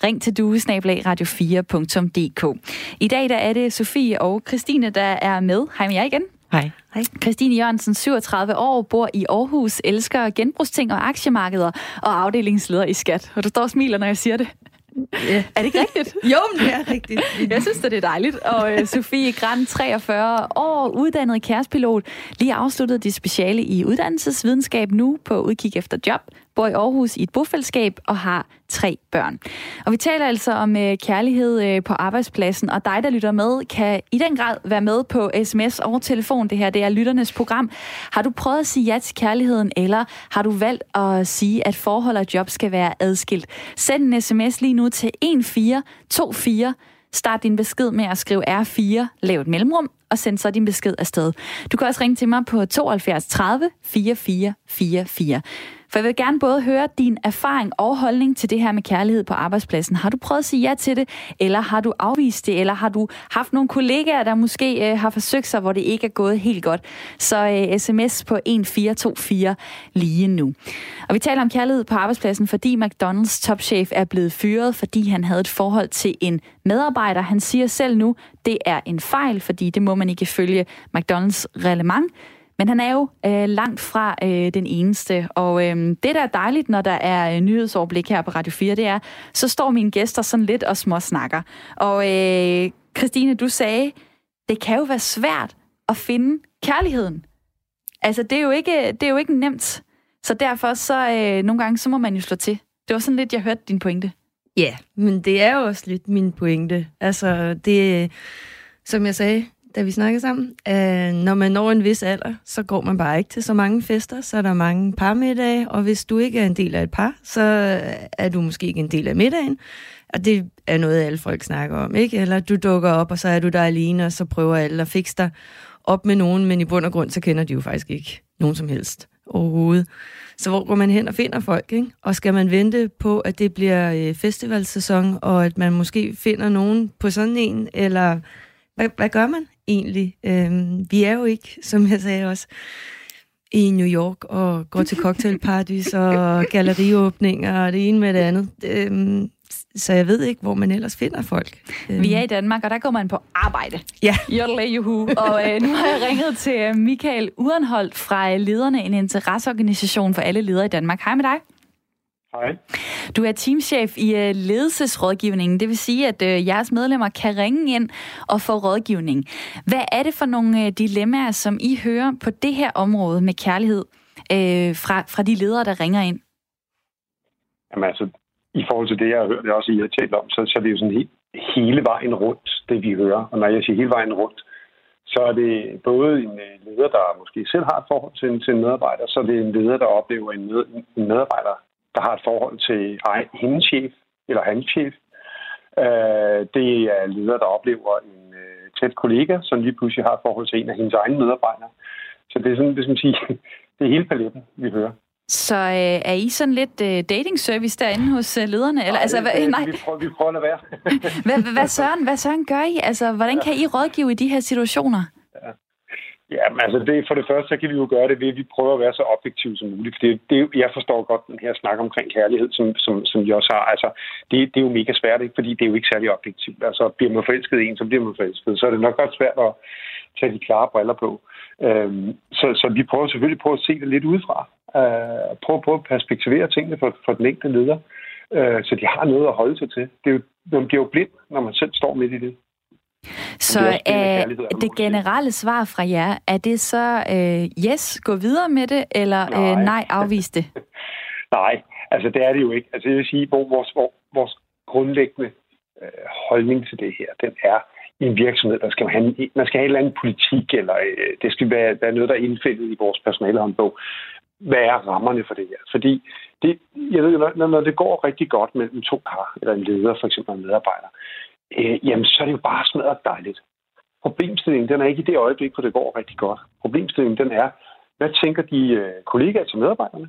Speaker 2: Ring til due, radio4.dk. I dag der er det Sofie og Christine, der er med. Hej med jer igen.
Speaker 3: Hej.
Speaker 2: Hej. Christine Jørgensen, 37 år, bor i Aarhus, elsker genbrugsting og aktiemarkeder og afdelingsleder i skat. Og du står og smiler, når jeg siger det.
Speaker 4: Ja.
Speaker 2: Er det ikke rigtigt?
Speaker 4: Jo, men det er rigtigt.
Speaker 2: Jeg synes, det er dejligt. Og uh, Sofie Gran, 43 år, uddannet kærespilot, lige afsluttet dit speciale i uddannelsesvidenskab nu på udkig efter job, bor i Aarhus i et bofællesskab og har tre børn. Og vi taler altså om øh, kærlighed øh, på arbejdspladsen, og dig, der lytter med, kan i den grad være med på sms og telefon. Det her det er lytternes program. Har du prøvet at sige ja til kærligheden, eller har du valgt at sige, at forhold og job skal være adskilt? Send en sms lige nu til 1424. Start din besked med at skrive R4, lav et mellemrum, og send så din besked afsted. Du kan også ringe til mig på 72 30 44 44. For jeg vil gerne både høre din erfaring og holdning til det her med kærlighed på arbejdspladsen. Har du prøvet at sige ja til det, eller har du afvist det, eller har du haft nogle kollegaer, der måske øh, har forsøgt sig, hvor det ikke er gået helt godt? Så øh, sms på 1424 lige nu. Og vi taler om kærlighed på arbejdspladsen, fordi McDonald's topchef er blevet fyret, fordi han havde et forhold til en medarbejder. Han siger selv nu, det er en fejl, fordi det må man ikke følge McDonald's reglement. Men han er jo øh, langt fra øh, den eneste, og øh, det, der er dejligt, når der er øh, nyhedsoverblik her på Radio 4, det er, så står mine gæster sådan lidt og småsnakker. Og øh, Christine, du sagde, det kan jo være svært at finde kærligheden. Altså, det er jo ikke, det er jo ikke nemt. Så derfor så øh, nogle gange, så må man jo slå til. Det var sådan lidt, jeg hørte din pointe.
Speaker 4: Ja, yeah, men det er jo også lidt min pointe. Altså, det, som jeg sagde, da vi snakkede sammen, øh, når man når en vis alder, så går man bare ikke til så mange fester, så er der mange parmiddage, og hvis du ikke er en del af et par, så er du måske ikke en del af middagen, og det er noget, alle folk snakker om, ikke? Eller du dukker op, og så er du der alene, og så prøver alle at fikse dig op med nogen, men i bund og grund, så kender de jo faktisk ikke nogen som helst overhovedet. Så hvor går man hen og finder folk, ikke? Og skal man vente på, at det bliver øh, festivalsæson, og at man måske finder nogen på sådan en, eller hvad, hvad gør man egentlig? Øhm, vi er jo ikke, som jeg sagde også, i New York og går til cocktailparties og galleriåbninger og det ene med det andet. Øhm, så jeg ved ikke, hvor man ellers finder folk.
Speaker 2: Vi er i Danmark, og der går man på arbejde.
Speaker 4: Ja.
Speaker 2: Juhu. Og øh, nu har jeg ringet til Michael Urenholdt fra Lederne, en interesseorganisation for alle ledere i Danmark. Hej med dig.
Speaker 12: Hej.
Speaker 2: Du er teamchef i øh, ledelsesrådgivningen. Det vil sige, at øh, jeres medlemmer kan ringe ind og få rådgivning. Hvad er det for nogle øh, dilemmaer, som I hører på det her område med kærlighed øh, fra, fra de ledere, der ringer ind?
Speaker 12: Jamen altså, i forhold til det, jeg har hørt, det også I har talt om, så, så er det jo sådan helt, hele vejen rundt, det vi hører. Og når jeg siger hele vejen rundt, så er det både en leder, der måske selv har et forhold til en, til en medarbejder, så er det en leder, der oplever en, med, en medarbejder, der har et forhold til egen, hendes chef eller hans chef. Øh, det er ledere, der oplever en øh, tæt kollega, som lige pludselig har et forhold til en af hendes egne medarbejdere. Så det er sådan, det, skal sige, det er hele paletten, vi hører.
Speaker 2: Så øh, er I sådan lidt øh, dating service derinde hos øh, lederne? Eller,
Speaker 12: nej,
Speaker 2: altså, hvad, nej.
Speaker 12: Vi, prøver, vi prøver at være.
Speaker 2: hvad, hvad, søren, hvad søren gør I? Altså, hvordan kan I rådgive i de her situationer?
Speaker 12: Ja. Ja, men altså det, for det første, så kan vi jo gøre det ved, at vi prøver at være så objektive som muligt. For det, det, jeg forstår godt den her snak omkring kærlighed, som, som, som vi også har. Altså, det, det er jo mega svært, ikke? fordi det er jo ikke særlig objektivt. Altså, bliver man forelsket i en, så bliver man forelsket. Så er det nok godt svært at tage de klare briller på. Øhm, så, så vi prøver selvfølgelig på at se det lidt udefra. Øh, prøve på at perspektivere tingene for, for den enkelte leder, øh, så de har noget at holde sig til. Det er jo, man bliver jo blind, når man selv står midt i det.
Speaker 2: Så er det generelle svar fra jer, er det så øh, yes, gå videre med det, eller nej, øh, nej afvis det?
Speaker 12: nej, altså det er det jo ikke. Altså jeg vil sige, hvor vores, hvor, vores grundlæggende øh, holdning til det her, den er i en virksomhed, der skal have, man skal have en eller anden politik, eller øh, det skal være, være noget, der er indfældet i vores personalehåndbog. Hvad er rammerne for det her? Fordi det, jeg ved, når, når det går rigtig godt mellem to par, eller en leder, for eksempel en medarbejder, øh, jamen så er det jo bare smadret dejligt. Problemstillingen, den er ikke i det øjeblik, hvor det går rigtig godt. Problemstillingen, den er, hvad tænker de øh, kollegaer til medarbejderne?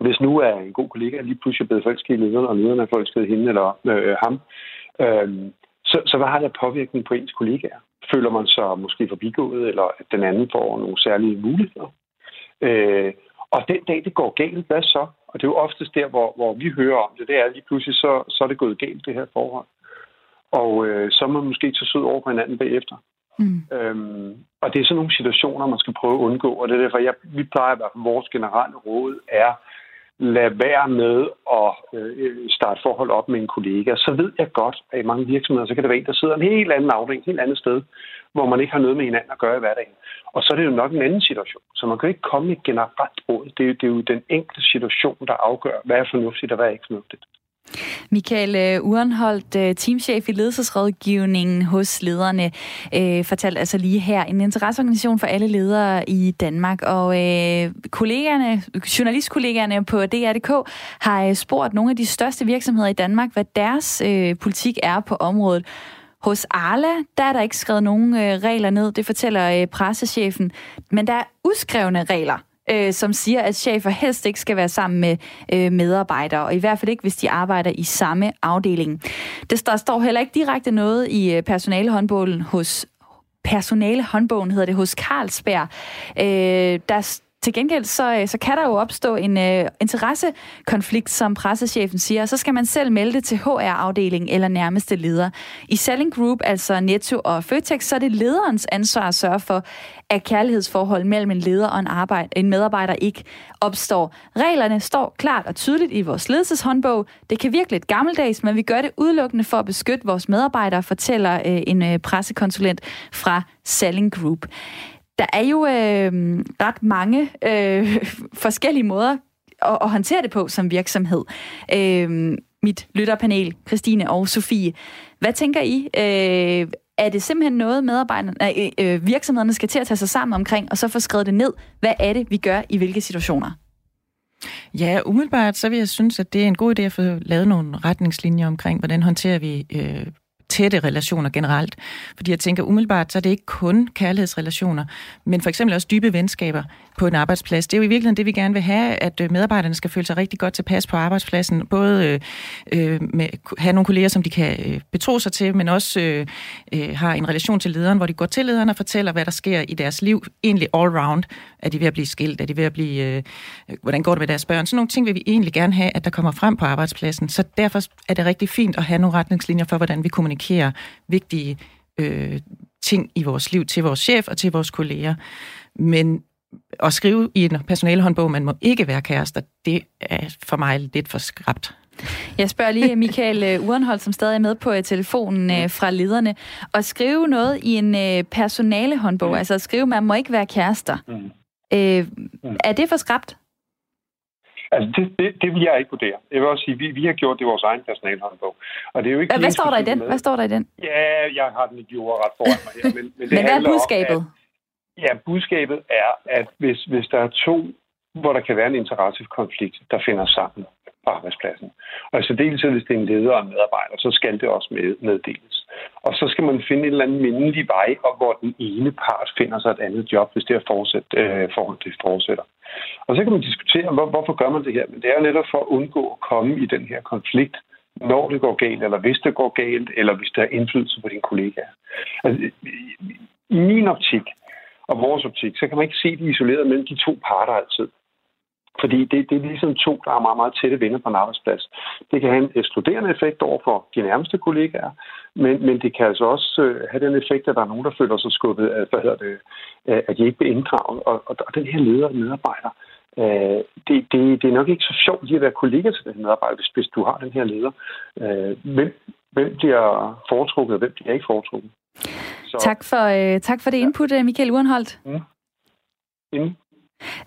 Speaker 12: Hvis nu er en god kollega lige pludselig blevet forelsket i lederen, og lederen er forelsket hende eller øh, ham, øh, så, så hvad har det påvirkning på ens kollegaer? Føler man sig måske forbigået, eller at den anden får nogle særlige muligheder? Øh, og den dag, det går galt, hvad så? Og det er jo oftest der, hvor, hvor vi hører om det, det er lige pludselig, så, så er det gået galt, det her forhold. Og øh, så må man måske tage sød over på hinanden bagefter. Mm. Øhm, og det er sådan nogle situationer, man skal prøve at undgå, og det er derfor, jeg, vi plejer i hvert fald, vores generelle råd er, lad være med at øh, starte forhold op med en kollega. Så ved jeg godt, at i mange virksomheder, så kan det være en, der sidder en helt anden afdeling, et helt andet sted, hvor man ikke har noget med hinanden at gøre i hverdagen. Og så er det jo nok en anden situation. Så man kan ikke komme med et generelt råd. Det er, det er jo den enkelte situation, der afgør, hvad er fornuftigt og hvad er ikke fornuftigt.
Speaker 2: Michael øh, Urenholdt, øh, teamchef i ledelsesrådgivningen hos lederne, øh, fortalte altså lige her, en interesseorganisation for alle ledere i Danmark. Og øh, kollegerne, journalistkollegerne på DR.dk har øh, spurgt nogle af de største virksomheder i Danmark, hvad deres øh, politik er på området. Hos Arla, der er der ikke skrevet nogen øh, regler ned, det fortæller øh, pressechefen, men der er uskrevne regler øh, som siger, at chefer helst ikke skal være sammen med øh, medarbejdere, og i hvert fald ikke, hvis de arbejder i samme afdeling. Det, der står heller ikke direkte noget i øh, personalehåndbogen hos personalehåndbogen hedder det hos Carlsberg. Øh, der til gengæld så, øh, så kan der jo opstå en øh, interessekonflikt, som pressechefen siger, så skal man selv melde det til HR-afdelingen eller nærmeste leder. I Selling Group, altså Netto og Føtex, så er det lederens ansvar at sørge for, at kærlighedsforhold mellem en leder og en, arbejde, en medarbejder ikke opstår. Reglerne står klart og tydeligt i vores ledelseshåndbog. Det kan virke lidt gammeldags, men vi gør det udelukkende for at beskytte vores medarbejdere, fortæller øh, en øh, pressekonsulent fra Selling Group. Der er jo øh, ret mange øh, forskellige måder at, at håndtere det på som virksomhed. Øh, mit lytterpanel, Christine og Sofie. Hvad tænker I? Øh, er det simpelthen noget, medarbejderne, øh, øh, virksomhederne skal til at tage sig sammen omkring, og så få skrevet det ned? Hvad er det, vi gør i hvilke situationer?
Speaker 3: Ja, umiddelbart så vil jeg synes, at det er en god idé at få lavet nogle retningslinjer omkring, hvordan håndterer vi øh, tætte relationer generelt. Fordi jeg tænker umiddelbart, så er det ikke kun kærlighedsrelationer, men for eksempel også dybe venskaber på en arbejdsplads. Det er jo i virkeligheden det, vi gerne vil have, at øh, medarbejderne skal føle sig rigtig godt tilpas på arbejdspladsen. Både øh, øh, med, have nogle kolleger, som de kan øh, betro sig til, men også øh, øh, har en relation til lederen, hvor de går til lederen og fortæller, hvad der sker i deres liv. Egentlig all round. Er de ved at blive skilt? Er de ved at blive... Øh, øh hvordan går det med deres børn? Sådan nogle ting vil vi egentlig gerne have, at der kommer frem på arbejdspladsen. Så derfor er det rigtig fint at have nogle retningslinjer for, hvordan vi kommunikerer vigtige øh, ting i vores liv til vores chef og til vores kolleger. Men at skrive i en personalehåndbog, man må ikke være kærester, det er for mig lidt for skrabt.
Speaker 2: Jeg spørger lige Michael øh, Urenhold, som stadig er med på øh, telefonen øh, fra lederne, at skrive noget i en personalehåndbog, mm. altså at skrive, man må ikke være kærester. Mm. Øh, mm. Er det for skrabt?
Speaker 12: Altså, det, det, det vil jeg ikke vurdere. Jeg vil også sige, vi, vi har gjort det i vores egen personalhåndbog. Og det er jo ikke
Speaker 2: hvad, står der i den? Hvad står der i den?
Speaker 12: Ja, jeg har den ikke gjort ret foran mig her. Men,
Speaker 2: men, det men hvad er budskabet? Om,
Speaker 12: at, ja, budskabet er, at hvis, hvis der er to, hvor der kan være en interessekonflikt, der finder sammen på arbejdspladsen. Og i særdeleshed, hvis det er en leder og en medarbejder, så skal det også med, meddeles. Og så skal man finde en eller anden mindelig vej, og hvor den ene part finder sig et andet job, hvis det er fortsæt, øh, forhold til fortsætter. Og så kan man diskutere, hvor, hvorfor gør man det her? Men det er jo netop for at undgå at komme i den her konflikt, når det går galt, eller hvis det går galt, eller hvis der er indflydelse på dine kollegaer. Altså, I min optik og vores optik, så kan man ikke se det isoleret mellem de to parter altid. Fordi det, det er ligesom to, der er meget, meget tætte venner på en arbejdsplads. Det kan have en ekskluderende effekt over for de nærmeste kollegaer, men, men det kan altså også øh, have den effekt, at der er nogen, der føler sig skubbet, at, hvad hedder det, øh, at de ikke bliver inddraget. Og, og, og den her leder og medarbejder, øh, det, det, det er nok ikke så sjovt lige at være kollega til den medarbejder, hvis, hvis du har den her leder. Øh, hvem, hvem bliver foretrukket, og hvem bliver ikke foretrukket?
Speaker 2: Så, tak, for, øh, tak for det input, ja. Michael Urenholdt. Mm.
Speaker 12: Mm.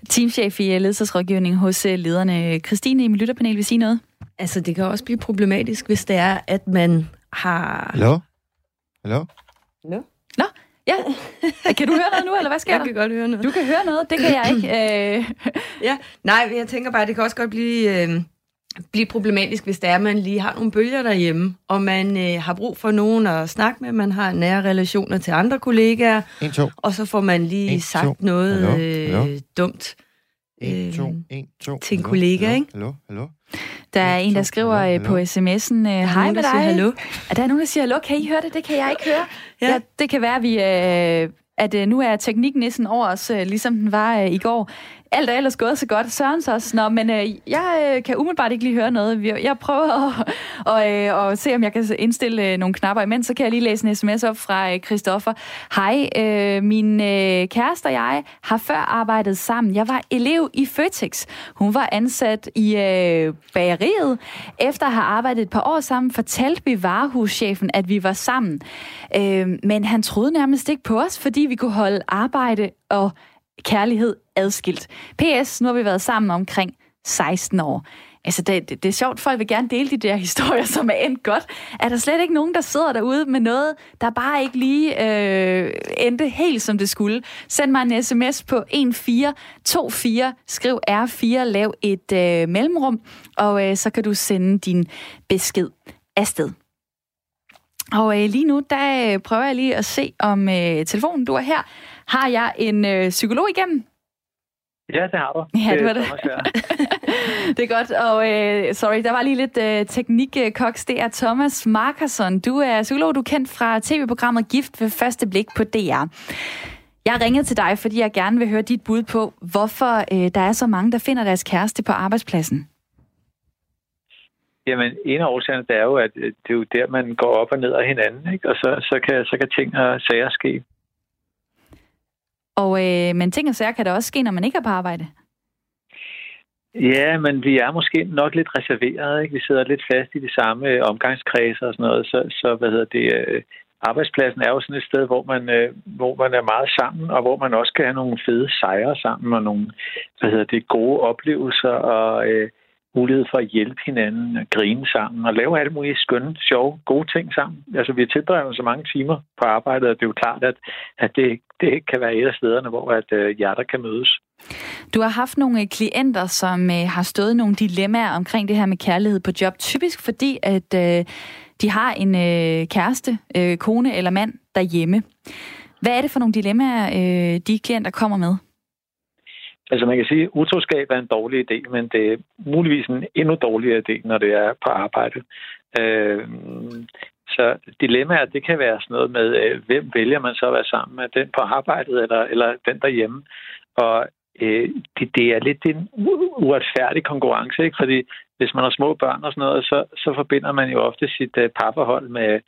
Speaker 2: Teamchef i ledelsesrådgivning hos øh, lederne. Christine i mit lytterpanel vil sige noget.
Speaker 4: Altså, det kan også blive problematisk, hvis det er, at man har...
Speaker 13: Hallo? Hallo?
Speaker 2: Hallo? Nå, ja. Kan du høre noget nu, eller hvad sker
Speaker 4: jeg
Speaker 2: der?
Speaker 4: Jeg kan godt høre noget.
Speaker 2: Du kan høre noget, det kan jeg ikke. Øh.
Speaker 4: ja, nej, jeg tænker bare, det kan også godt blive... Øh blive problematisk, hvis det er, at man lige har nogle bølger derhjemme, og man øh, har brug for nogen at snakke med, man har nære relationer til andre kollegaer,
Speaker 13: en, to.
Speaker 4: og så får man lige en, sagt to. noget hallo, hallo. Øh, dumt
Speaker 13: en, to, en, to.
Speaker 4: til en kollega,
Speaker 13: hallo,
Speaker 4: ikke?
Speaker 13: Hallo, hallo.
Speaker 2: Der er en, der skriver hallo, øh, på sms'en, øh, hej med dig.
Speaker 4: Hallo.
Speaker 2: Er der er nogen, der siger hallo, kan I høre det? Det kan jeg ikke høre. Ja. ja det kan være, at vi, øh, at øh, nu er tekniknissen over os, øh, ligesom den var øh, i går. Alt er ellers gået så godt. Sørens også. Nå, men øh, jeg øh, kan umiddelbart ikke lige høre noget. Jeg prøver at, og, øh, og se, om jeg kan indstille øh, nogle knapper imens. Så kan jeg lige læse en sms op fra øh, Christoffer. Hej, øh, min øh, kæreste og jeg har før arbejdet sammen. Jeg var elev i Føtex. Hun var ansat i øh, bageriet. Efter at have arbejdet et par år sammen, fortalte vi varehuschefen, at vi var sammen. Øh, men han troede nærmest ikke på os, fordi vi kunne holde arbejde og kærlighed adskilt. PS, nu har vi været sammen omkring 16 år. Altså, det, det, det er sjovt, folk vil gerne dele de der historier, som er endt godt. Er der slet ikke nogen, der sidder derude med noget, der bare ikke lige øh, endte helt, som det skulle? Send mig en sms på 1424, skriv R4, lav et øh, mellemrum, og øh, så kan du sende din besked afsted. Og øh, lige nu, der øh, prøver jeg lige at se, om øh, telefonen, du er her, har jeg en øh, psykolog igennem?
Speaker 14: Ja, det har du.
Speaker 2: Ja, det var det. Det er godt, og øh, sorry, der var lige lidt øh, teknik-koks. Det er Thomas Markerson. Du er psykolog, du er kendt fra tv-programmet Gift ved første blik på DR. Jeg ringet til dig, fordi jeg gerne vil høre dit bud på, hvorfor øh, der er så mange, der finder deres kæreste på arbejdspladsen.
Speaker 14: Jamen, en af årsagerne, det er jo, at øh, det er jo der, man går op og ned af hinanden, ikke? og så, så, kan, så kan ting og sager ske.
Speaker 2: Og, øh, men ting og sager kan der også ske, når man ikke er på arbejde.
Speaker 14: Ja, men vi er måske nok lidt reserveret, ikke? Vi sidder lidt fast i de samme øh, omgangskredser og sådan noget, så, så hvad hedder det, øh, arbejdspladsen er jo sådan et sted, hvor man, øh, hvor man er meget sammen, og hvor man også kan have nogle fede sejre sammen, og nogle, hvad hedder det, gode oplevelser, og øh, mulighed for at hjælpe hinanden, at grine sammen, og lave alle mulige skønne, sjove, gode ting sammen. Altså, vi tilbringer så mange timer på arbejdet, at det er jo klart, at, at det, det kan være et af stederne, hvor at, øh, hjerter kan mødes.
Speaker 2: Du har haft nogle øh, klienter, som øh, har stået nogle dilemmaer omkring det her med kærlighed på job. Typisk fordi, at øh, de har en øh, kæreste, øh, kone eller mand derhjemme. Hvad er det for nogle dilemmaer, øh, de klienter kommer med?
Speaker 14: Altså man kan sige, at utroskab er en dårlig idé, men det er muligvis en endnu dårligere idé, når det er på arbejde. Øh, så dilemmaer, det kan være sådan noget med, øh, hvem vælger man så at være sammen med? Den på arbejdet eller, eller den derhjemme? Og øh, det, det er lidt en uretfærdig konkurrence, ikke? Fordi hvis man har små børn og sådan noget, så, så forbinder man jo ofte sit øh, parforhold med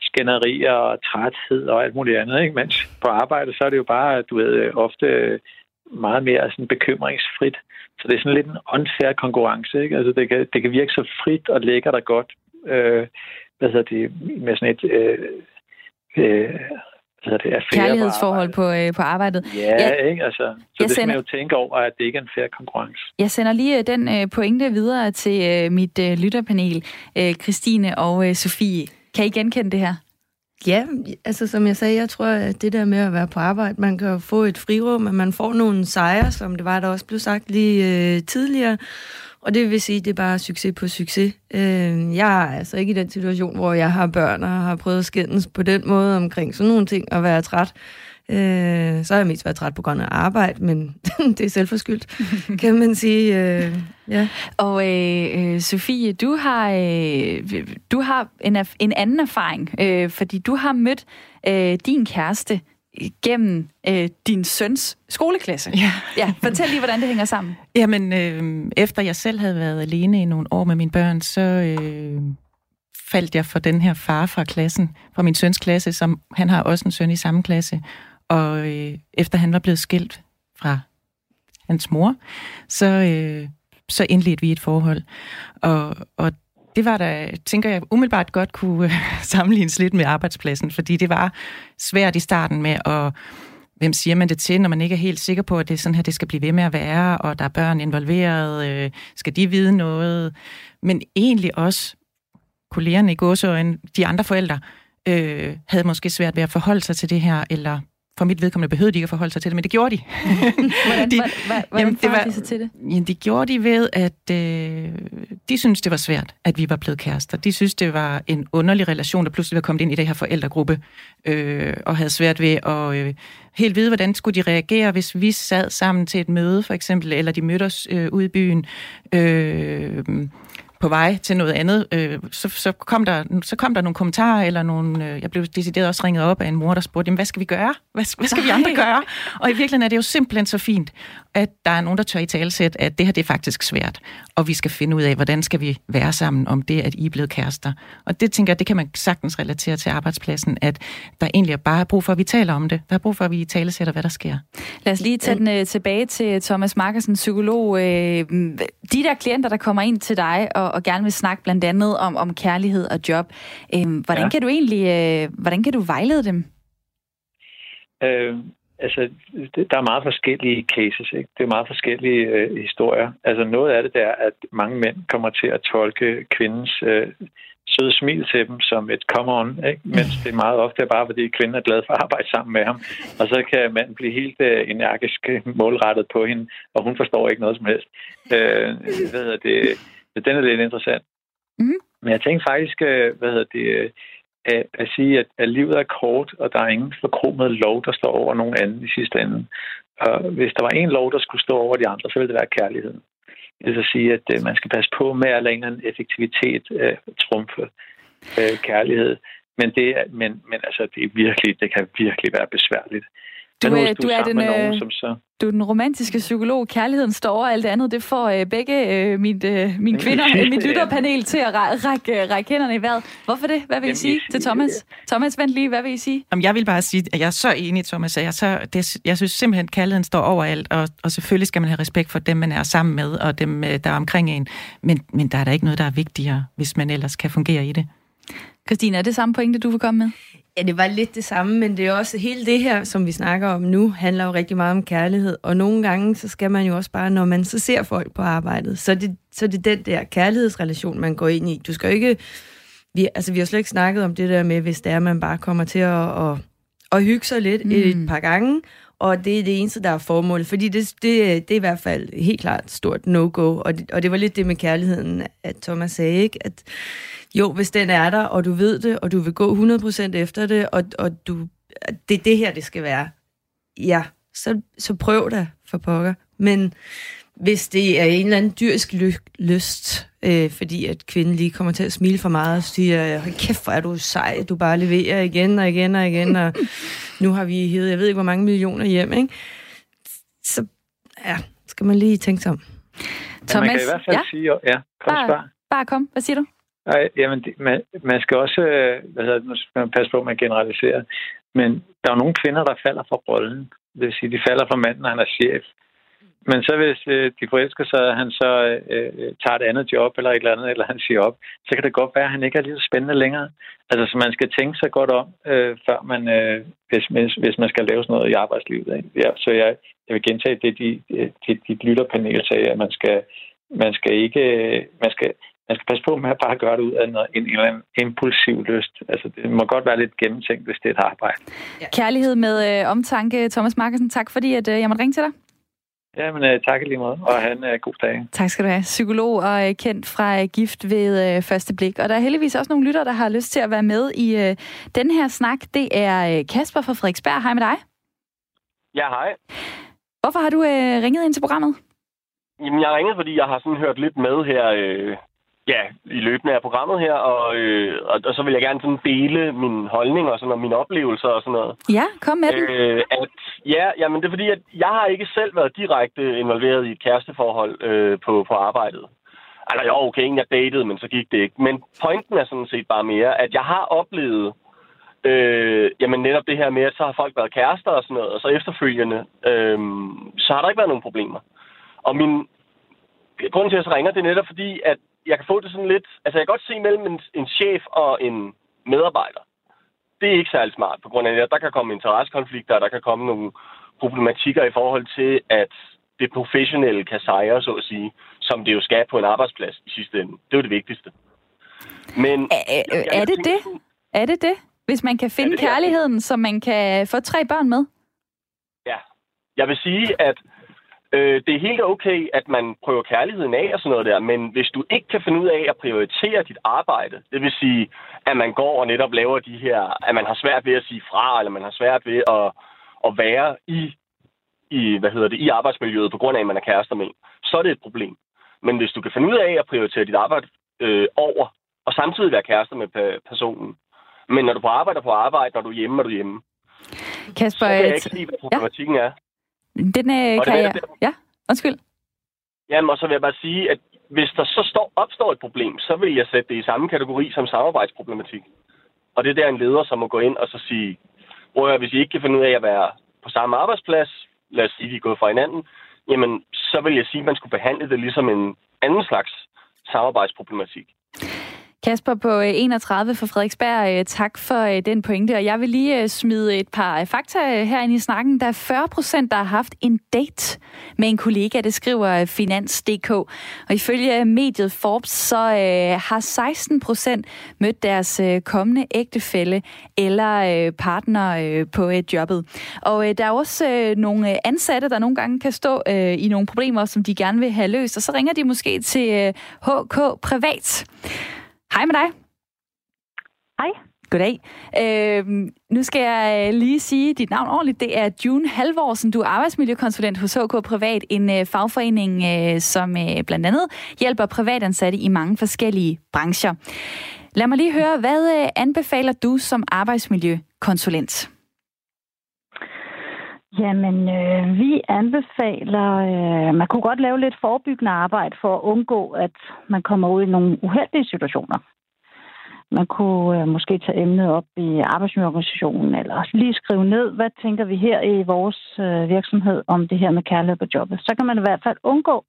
Speaker 14: skænderier og træthed og alt muligt andet, ikke? Mens på arbejde, så er det jo bare, du ved, øh, ofte øh, meget mere sådan bekymringsfrit. Så det er sådan lidt en unfair konkurrence, ikke? Altså det kan, det kan virke så frit og lækkert og godt, øh, hvad hedder det, med sådan et, øh, øh, hvad det, affære på
Speaker 2: Kærlighedsforhold på, øh, på arbejdet.
Speaker 14: Ja, ja, ikke? Altså, så
Speaker 2: Jeg
Speaker 14: det skal man
Speaker 2: sender-
Speaker 14: jo tænke over, at det ikke er en fair konkurrence.
Speaker 2: Jeg sender lige øh, den øh, pointe videre til øh, mit øh, lytterpanel, øh, Christine og øh, Sofie. Kan I genkende det her?
Speaker 4: Ja, altså som jeg sagde, jeg tror, at det der med at være på arbejde, man kan jo få et frirum, og man får nogle sejre, som det var, der også blev sagt lige øh, tidligere. Og det vil sige, at det er bare succes på succes. Øh, jeg er altså ikke i den situation, hvor jeg har børn og har prøvet at skændes på den måde omkring sådan nogle ting og være træt. Øh, så har jeg mest været træt på grund af arbejde, men det er selvforskyldt, kan man sige. Øh, ja.
Speaker 2: Og øh, øh, Sofie, du har, øh, du har en, en anden erfaring, øh, fordi du har mødt øh, din kæreste gennem øh, din søns skoleklasse.
Speaker 3: Ja.
Speaker 2: ja. Fortæl lige, hvordan det hænger sammen.
Speaker 3: Jamen, øh, efter jeg selv havde været alene i nogle år med mine børn, så øh, faldt jeg for den her far fra klassen, fra min søns klasse, som han har også en søn i samme klasse. Og øh, efter han var blevet skilt fra hans mor, så, øh, så indledte vi et forhold. Og, og det var der, tænker jeg, umiddelbart godt kunne øh, sammenlignes lidt med arbejdspladsen, fordi det var svært i starten med at hvem siger man det til, når man ikke er helt sikker på, at det er sådan her, det skal blive ved med at være, og der er børn involveret, øh, skal de vide noget? Men egentlig også kollegerne i gåseøjne, de andre forældre, øh, havde måske svært ved at forholde sig til det her, eller for mit vedkommende behøvede de ikke at forholde sig til det, men det gjorde de.
Speaker 2: Hvordan,
Speaker 3: De-
Speaker 2: hvordan, hvordan
Speaker 3: Jamen, det var-
Speaker 2: de sig til det?
Speaker 3: Ja, det gjorde de ved, at øh, de syntes, det var svært, at vi var blevet kærester. De synes, det var en underlig relation, der pludselig var kommet ind i det her forældregruppe, øh, og havde svært ved at øh, helt vide, hvordan skulle de reagere, hvis vi sad sammen til et møde, for eksempel, eller de mødte os øh, ude i byen. Øh, på vej til noget andet, øh, så, så, kom der, så kom der nogle kommentarer, eller nogle, øh, jeg blev decideret også ringet op af en mor, der spurgte, jamen, hvad skal vi gøre? Hvad, hvad skal vi andre gøre? Og i virkeligheden er det jo simpelthen så fint, at der er nogen, der tør i talsæt, at det her det er faktisk svært, og vi skal finde ud af, hvordan skal vi være sammen om det, at I er blevet kærester. Og det tænker jeg, det kan man sagtens relatere til arbejdspladsen, at der egentlig er bare brug for, at vi taler om det. Der er brug for, at vi talesætter, hvad der sker.
Speaker 2: Lad os lige tage den øh, tilbage til Thomas Markersen, psykolog. Øh, de der klienter, der kommer ind til dig og, og gerne vil snakke blandt andet om, om kærlighed og job, øh, hvordan
Speaker 14: Ja.
Speaker 2: kan du egentlig, øh, hvordan kan du vejlede dem?
Speaker 14: Øh, altså, det, der er meget forskellige cases, ikke? Det er meget forskellige øh, historier. Altså, noget af det der, at mange mænd kommer til at tolke kvindens øh, søde smil til dem som et come on, ikke? mens det er meget ofte bare, fordi kvinden er glad for at arbejde sammen med ham. Og så kan manden blive helt øh, energisk målrettet på hende, og hun forstår ikke noget som helst. Øh, hvad hedder det? Den er lidt interessant.
Speaker 2: Mm.
Speaker 14: Men jeg tænkte faktisk, øh, hvad hedder det, øh, at, at sige, at, at livet er kort, og der er ingen forkromet lov, der står over nogen anden i sidste ende. Og hvis der var en lov, der skulle stå over de andre, så ville det være kærligheden. Det vil så sige, at øh, man skal passe på med at lade en eller anden effektivitet øh, trumfe øh, kærlighed. Men, det er, men, men altså, det, er virkelig, det kan virkelig være besværligt.
Speaker 2: Du, er, du, er den,
Speaker 14: nogen,
Speaker 2: øh,
Speaker 14: som så...
Speaker 2: du er den romantiske psykolog. Kærligheden står over alt andet. Det får øh, begge øh, mit, øh, mine kvinder, øh, mit lytterpanel til at ræ- række, øh, række hænderne i vejret. Hvorfor det? Hvad vil I sige til Thomas? Thomas, vent lige. Hvad vil I sige?
Speaker 3: Jamen, jeg vil bare sige, at jeg er så enig, Thomas. Jeg, er så, det, jeg synes simpelthen, at kærligheden står over alt, og, og selvfølgelig skal man have respekt for dem, man er sammen med, og dem, øh, der er omkring en. Men, men der er da ikke noget, der er vigtigere, hvis man ellers kan fungere i det.
Speaker 2: Christine, er det samme pointe, du vil komme med?
Speaker 4: Ja, det var lidt det samme, men det er også hele det her, som vi snakker om nu, handler jo rigtig meget om kærlighed. Og nogle gange, så skal man jo også bare, når man så ser folk på arbejdet, så er det, så er det den der kærlighedsrelation, man går ind i. Du skal jo ikke... Vi, altså, vi har slet ikke snakket om det der med, hvis det er, man bare kommer til at, at, at hygge sig lidt mm. et par gange, og det er det eneste, der er formålet. Fordi det, det, det er i hvert fald helt klart et stort no-go. Og det, og det var lidt det med kærligheden, at Thomas sagde, ikke? At jo, hvis den er der, og du ved det, og du vil gå 100% efter det, og, og du, det er det her, det skal være. Ja, så, så prøv da for pokker. Men hvis det er en eller anden dyrisk ly- lyst, øh, fordi at kvinden lige kommer til at smile for meget og siger, hold kæft, hvor er du sej, du bare leverer igen og igen og igen, og nu har vi hævet, jeg ved ikke, hvor mange millioner hjem, ikke? Så ja, skal man lige tænke sig om.
Speaker 14: Men man kan i hvert fald
Speaker 2: ja?
Speaker 14: sige... Ja, kom
Speaker 2: Bare, bare kom. Hvad siger du?
Speaker 14: Nej, jamen, man, man skal også, øh, hvad hedder man skal passe på, at man generaliserer, men der er jo nogle kvinder, der falder for rollen. Det vil sige, de falder for manden, når han er chef. Men så hvis øh, de forelsker sig, at han så øh, øh, tager et andet job eller et eller andet, eller han siger op, så kan det godt være, at han ikke er lige så spændende længere. Altså, så man skal tænke sig godt om, øh, før man, øh, hvis, hvis, hvis man skal lave sådan noget i arbejdslivet. Ikke? Ja, så jeg, jeg vil gentage det, de, de, dit lytterpanel sagde, at man skal, man skal ikke, øh, man skal, man skal passe på med at bare gøre det ud af noget, en, en eller anden impulsiv lyst. Altså, det må godt være lidt gennemtænkt, hvis det er et arbejde.
Speaker 2: Ja. Kærlighed med øh, omtanke. Thomas Markersen, tak fordi at, øh, jeg måtte ringe til dig.
Speaker 14: Ja, men uh, tak i lige måde, og have en uh, god dag.
Speaker 2: Tak skal du have. Psykolog og øh, kendt fra øh, Gift ved øh, første blik. Og der er heldigvis også nogle lyttere, der har lyst til at være med i øh, den her snak. Det er øh, Kasper fra Frederiksberg. Hej med dig.
Speaker 15: Ja, hej.
Speaker 2: Hvorfor har du øh, ringet ind til programmet?
Speaker 15: Jamen, jeg ringede, fordi jeg har sådan hørt lidt med her, øh, ja, i løbende af programmet her, og, øh, og, og så vil jeg gerne sådan dele min holdning og sådan, og mine oplevelser og sådan noget.
Speaker 2: Ja, kom med den.
Speaker 15: Øh, at, ja, jamen, det er fordi, at jeg har ikke selv været direkte involveret i et kæresteforhold øh, på, på arbejdet. Altså, jo, okay, en jeg datede, men så gik det ikke. Men pointen er sådan set bare mere, at jeg har oplevet, øh, jamen netop det her med, at så har folk været kærester og sådan noget, og så efterfølgende, øh, så har der ikke været nogen problemer. Og min grund til, at jeg så ringer, det er netop fordi, at jeg kan få det sådan lidt... Altså, jeg kan godt se mellem en, en chef og en medarbejder. Det er ikke særlig smart, på grund af at der kan komme interessekonflikter, der kan komme nogle problematikker i forhold til, at det professionelle kan sejre, så at sige, som det jo skal på en arbejdsplads i sidste ende. Det er jo det vigtigste. Men...
Speaker 2: Er, er det det? Er det det? Hvis man kan finde
Speaker 15: det,
Speaker 2: kærligheden, som man kan få tre børn med?
Speaker 15: Ja. Jeg vil sige, at øh, det er helt okay, at man prøver kærligheden af og sådan noget der, men hvis du ikke kan finde ud af at prioritere dit arbejde, det vil sige, at man går og netop laver de her, at man har svært ved at sige fra, eller man har svært ved at, at være i, i, hvad hedder det, i arbejdsmiljøet, på grund af, at man er kærester med en, så er det et problem. Men hvis du kan finde ud af at prioritere dit arbejde øh, over, og samtidig være kærester med pe- personen. Men når du på arbejde er på arbejde, når du er hjemme, er du hjemme.
Speaker 2: Kasper,
Speaker 15: Så kan jeg ikke sige, hvad problematikken ja. er.
Speaker 2: Den øh, kan
Speaker 15: er
Speaker 2: jeg... Ja, undskyld.
Speaker 15: Jamen, og så vil jeg bare sige, at hvis der så står, opstår et problem, så vil jeg sætte det i samme kategori som samarbejdsproblematik. Og det er der en leder, som må gå ind og så sige, prøv at hvis I ikke kan finde ud af at være på samme arbejdsplads, lad os sige, at I er gået fra hinanden, jamen, så vil jeg sige, at man skulle behandle det ligesom en anden slags samarbejdsproblematik.
Speaker 2: Kasper på øh, 31 fra Frederiksberg, øh, tak for øh, den pointe. Og jeg vil lige smide et par fakta herinde i snakken. Der er 40 procent, der har haft en date med en kollega, det skriver Finans.dk. Og ifølge mediet Forbes, så har 16 procent mødt deres kommende ægtefælle eller partner på jobbet. Og der er også nogle ansatte, der nogle gange kan stå i nogle problemer, som de gerne vil have løst. Og så ringer de måske til HK Privat. Hej med dig.
Speaker 16: Hej.
Speaker 2: Goddag. Øh, nu skal jeg øh, lige sige dit navn ordentligt. Det er June Halvorsen. Du er arbejdsmiljøkonsulent hos HK Privat, en øh, fagforening, øh, som øh, blandt andet hjælper privatansatte i mange forskellige brancher. Lad mig lige høre, hvad øh, anbefaler du som arbejdsmiljøkonsulent?
Speaker 16: Jamen, øh, vi anbefaler, øh, man kunne godt lave lidt forebyggende arbejde for at undgå, at man kommer ud i nogle uheldige situationer. Man kunne øh, måske tage emnet op i arbejdsmiljøorganisationen, eller lige skrive ned, hvad tænker vi her i vores øh, virksomhed om det her med kærlighed på jobbet. Så kan man i hvert fald undgå,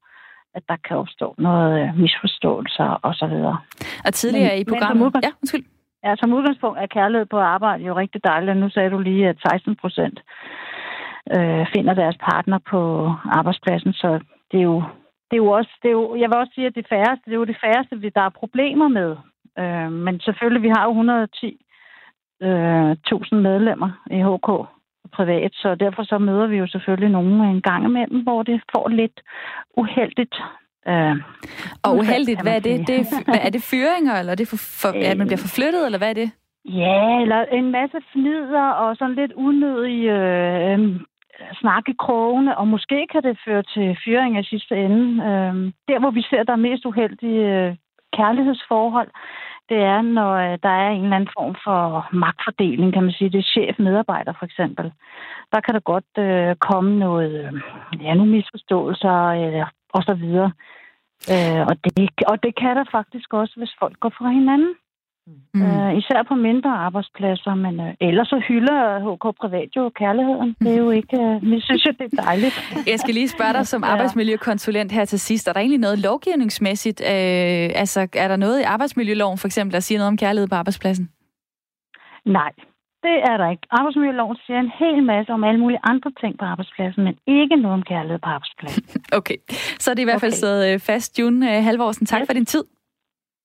Speaker 16: at der kan opstå noget øh, misforståelser osv.
Speaker 2: Og tidligere i programmet...
Speaker 16: Men som
Speaker 2: ja, undskyld.
Speaker 16: Ja, som udgangspunkt er kærlighed på arbejde jo rigtig dejligt. Nu sagde du lige, at 16 procent øh, finder deres partner på arbejdspladsen, så det er jo, det er jo også, det er jo, jeg vil også sige, at det færreste, det er jo det færreste, vi- der er problemer med. Øh, men selvfølgelig, vi har jo 110 øh, 1000 medlemmer i HK privat, så derfor så møder vi jo selvfølgelig nogen en gang imellem, hvor det får lidt uheldigt. Øh,
Speaker 2: Og uheldigt, hvad er det? det er, er det fyringer, eller er det for, for, at man bliver forflyttet, eller hvad er det?
Speaker 16: Ja, eller en masse fnider og sådan lidt unødig øh, snakke krogene, og måske kan det føre til fyring i sidste ende. Øh, der, hvor vi ser, der er mest uheldige øh, kærlighedsforhold, det er, når øh, der er en eller anden form for magtfordeling, kan man sige. Det er chef-medarbejder, for eksempel. Der kan der godt øh, komme noget, øh, ja, nogle misforståelser øh, og så videre. Øh, og, det, og det kan der faktisk også, hvis folk går fra hinanden. Mm. Øh, især på mindre arbejdspladser, men øh, ellers så hylder HK Privat jo kærligheden. Det er jo ikke... Øh, vi synes jo, det er dejligt.
Speaker 2: Jeg skal lige spørge dig som arbejdsmiljøkonsulent her til sidst. Er der egentlig noget lovgivningsmæssigt? Øh, altså, er der noget i arbejdsmiljøloven for eksempel, der siger noget om kærlighed på arbejdspladsen?
Speaker 16: Nej, det er der ikke. Arbejdsmiljøloven siger en hel masse om alle mulige andre ting på arbejdspladsen, men ikke noget om kærlighed på arbejdspladsen.
Speaker 2: Okay, så er det i hvert fald
Speaker 16: Okay.
Speaker 2: stået øh, fast. June øh, Halvorsen, tak for din tid.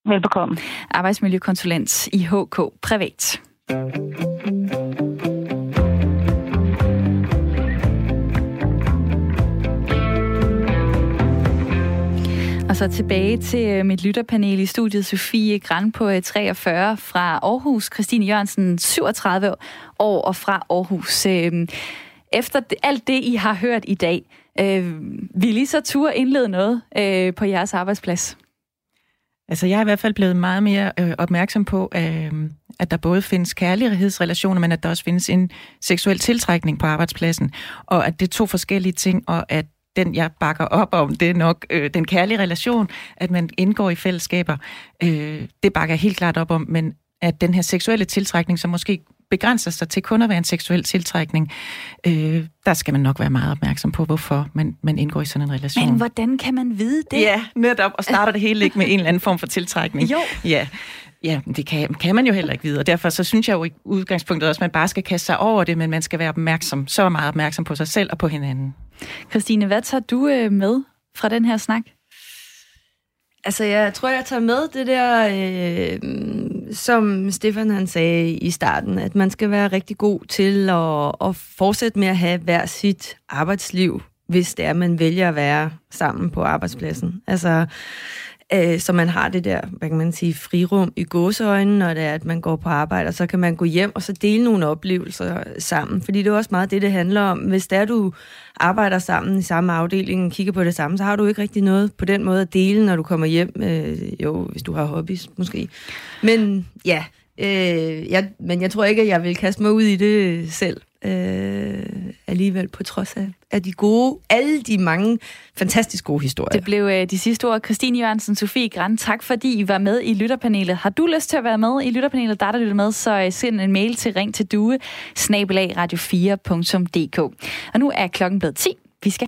Speaker 16: Velbekomme.
Speaker 2: Arbejdsmiljøkonsulent i HK Privat. Og så tilbage til øh, mit lytterpanel i studiet. Sofie Gran på 43 fra Aarhus. Christine Jørgensen, 37 år og fra Aarhus. Øhm, efter alt det, I har hørt i dag, øh, vil I så turde indlede noget øh, på jeres arbejdsplads?
Speaker 3: Altså, jeg er i hvert fald blevet meget mere øh, opmærksom på, øh, at der både findes kærlighedsrelationer, men at der også findes en seksuel tiltrækning på arbejdspladsen, og at det er to forskellige ting, og at den, jeg bakker op om, det er nok øh, den kærlige relation, at man indgår i fællesskaber. Øh, det bakker jeg helt klart op om, men at den her seksuelle tiltrækning, som måske begrænser sig til kun at være en seksuel tiltrækning, øh, der skal man nok være meget opmærksom på, hvorfor man, man indgår i sådan en relation.
Speaker 2: Men hvordan kan man vide det?
Speaker 3: Ja, netop. Og starter det hele ikke med en eller anden form for tiltrækning.
Speaker 2: Jo.
Speaker 3: Ja, ja det kan, kan man jo heller ikke vide. Og derfor så synes jeg jo i udgangspunktet også, at man bare skal kaste sig over det, men man skal være opmærksom, så meget opmærksom på sig selv og på hinanden.
Speaker 2: Christine, hvad tager du øh, med fra den her snak?
Speaker 4: Altså, jeg tror, jeg tager med det der, øh, som Stefan han sagde i starten, at man skal være rigtig god til at, at fortsætte med at have hver sit arbejdsliv, hvis det er, man vælger at være sammen på arbejdspladsen. Altså, Øh, så man har det der, hvad kan man sige, frirum i gåseøjnene, når det er, at man går på arbejde, og så kan man gå hjem og så dele nogle oplevelser sammen. Fordi det er også meget det, det handler om. Hvis der du arbejder sammen i samme afdeling, kigger på det samme, så har du ikke rigtig noget på den måde at dele, når du kommer hjem. Øh, jo, hvis du har hobbies måske. Men ja, øh, jeg, men jeg tror ikke, at jeg vil kaste mig ud i det selv øh, alligevel, på trods af, af de gode, alle de mange fantastisk gode historier.
Speaker 2: Det blev øh, de sidste ord. Christine Jørgensen, Sofie Grand, tak fordi I var med i lytterpanelet. Har du lyst til at være med i lytterpanelet, der der lytter med, så øh, send en mail til ring til due, radio4.dk. Og nu er klokken blevet 10. Vi skal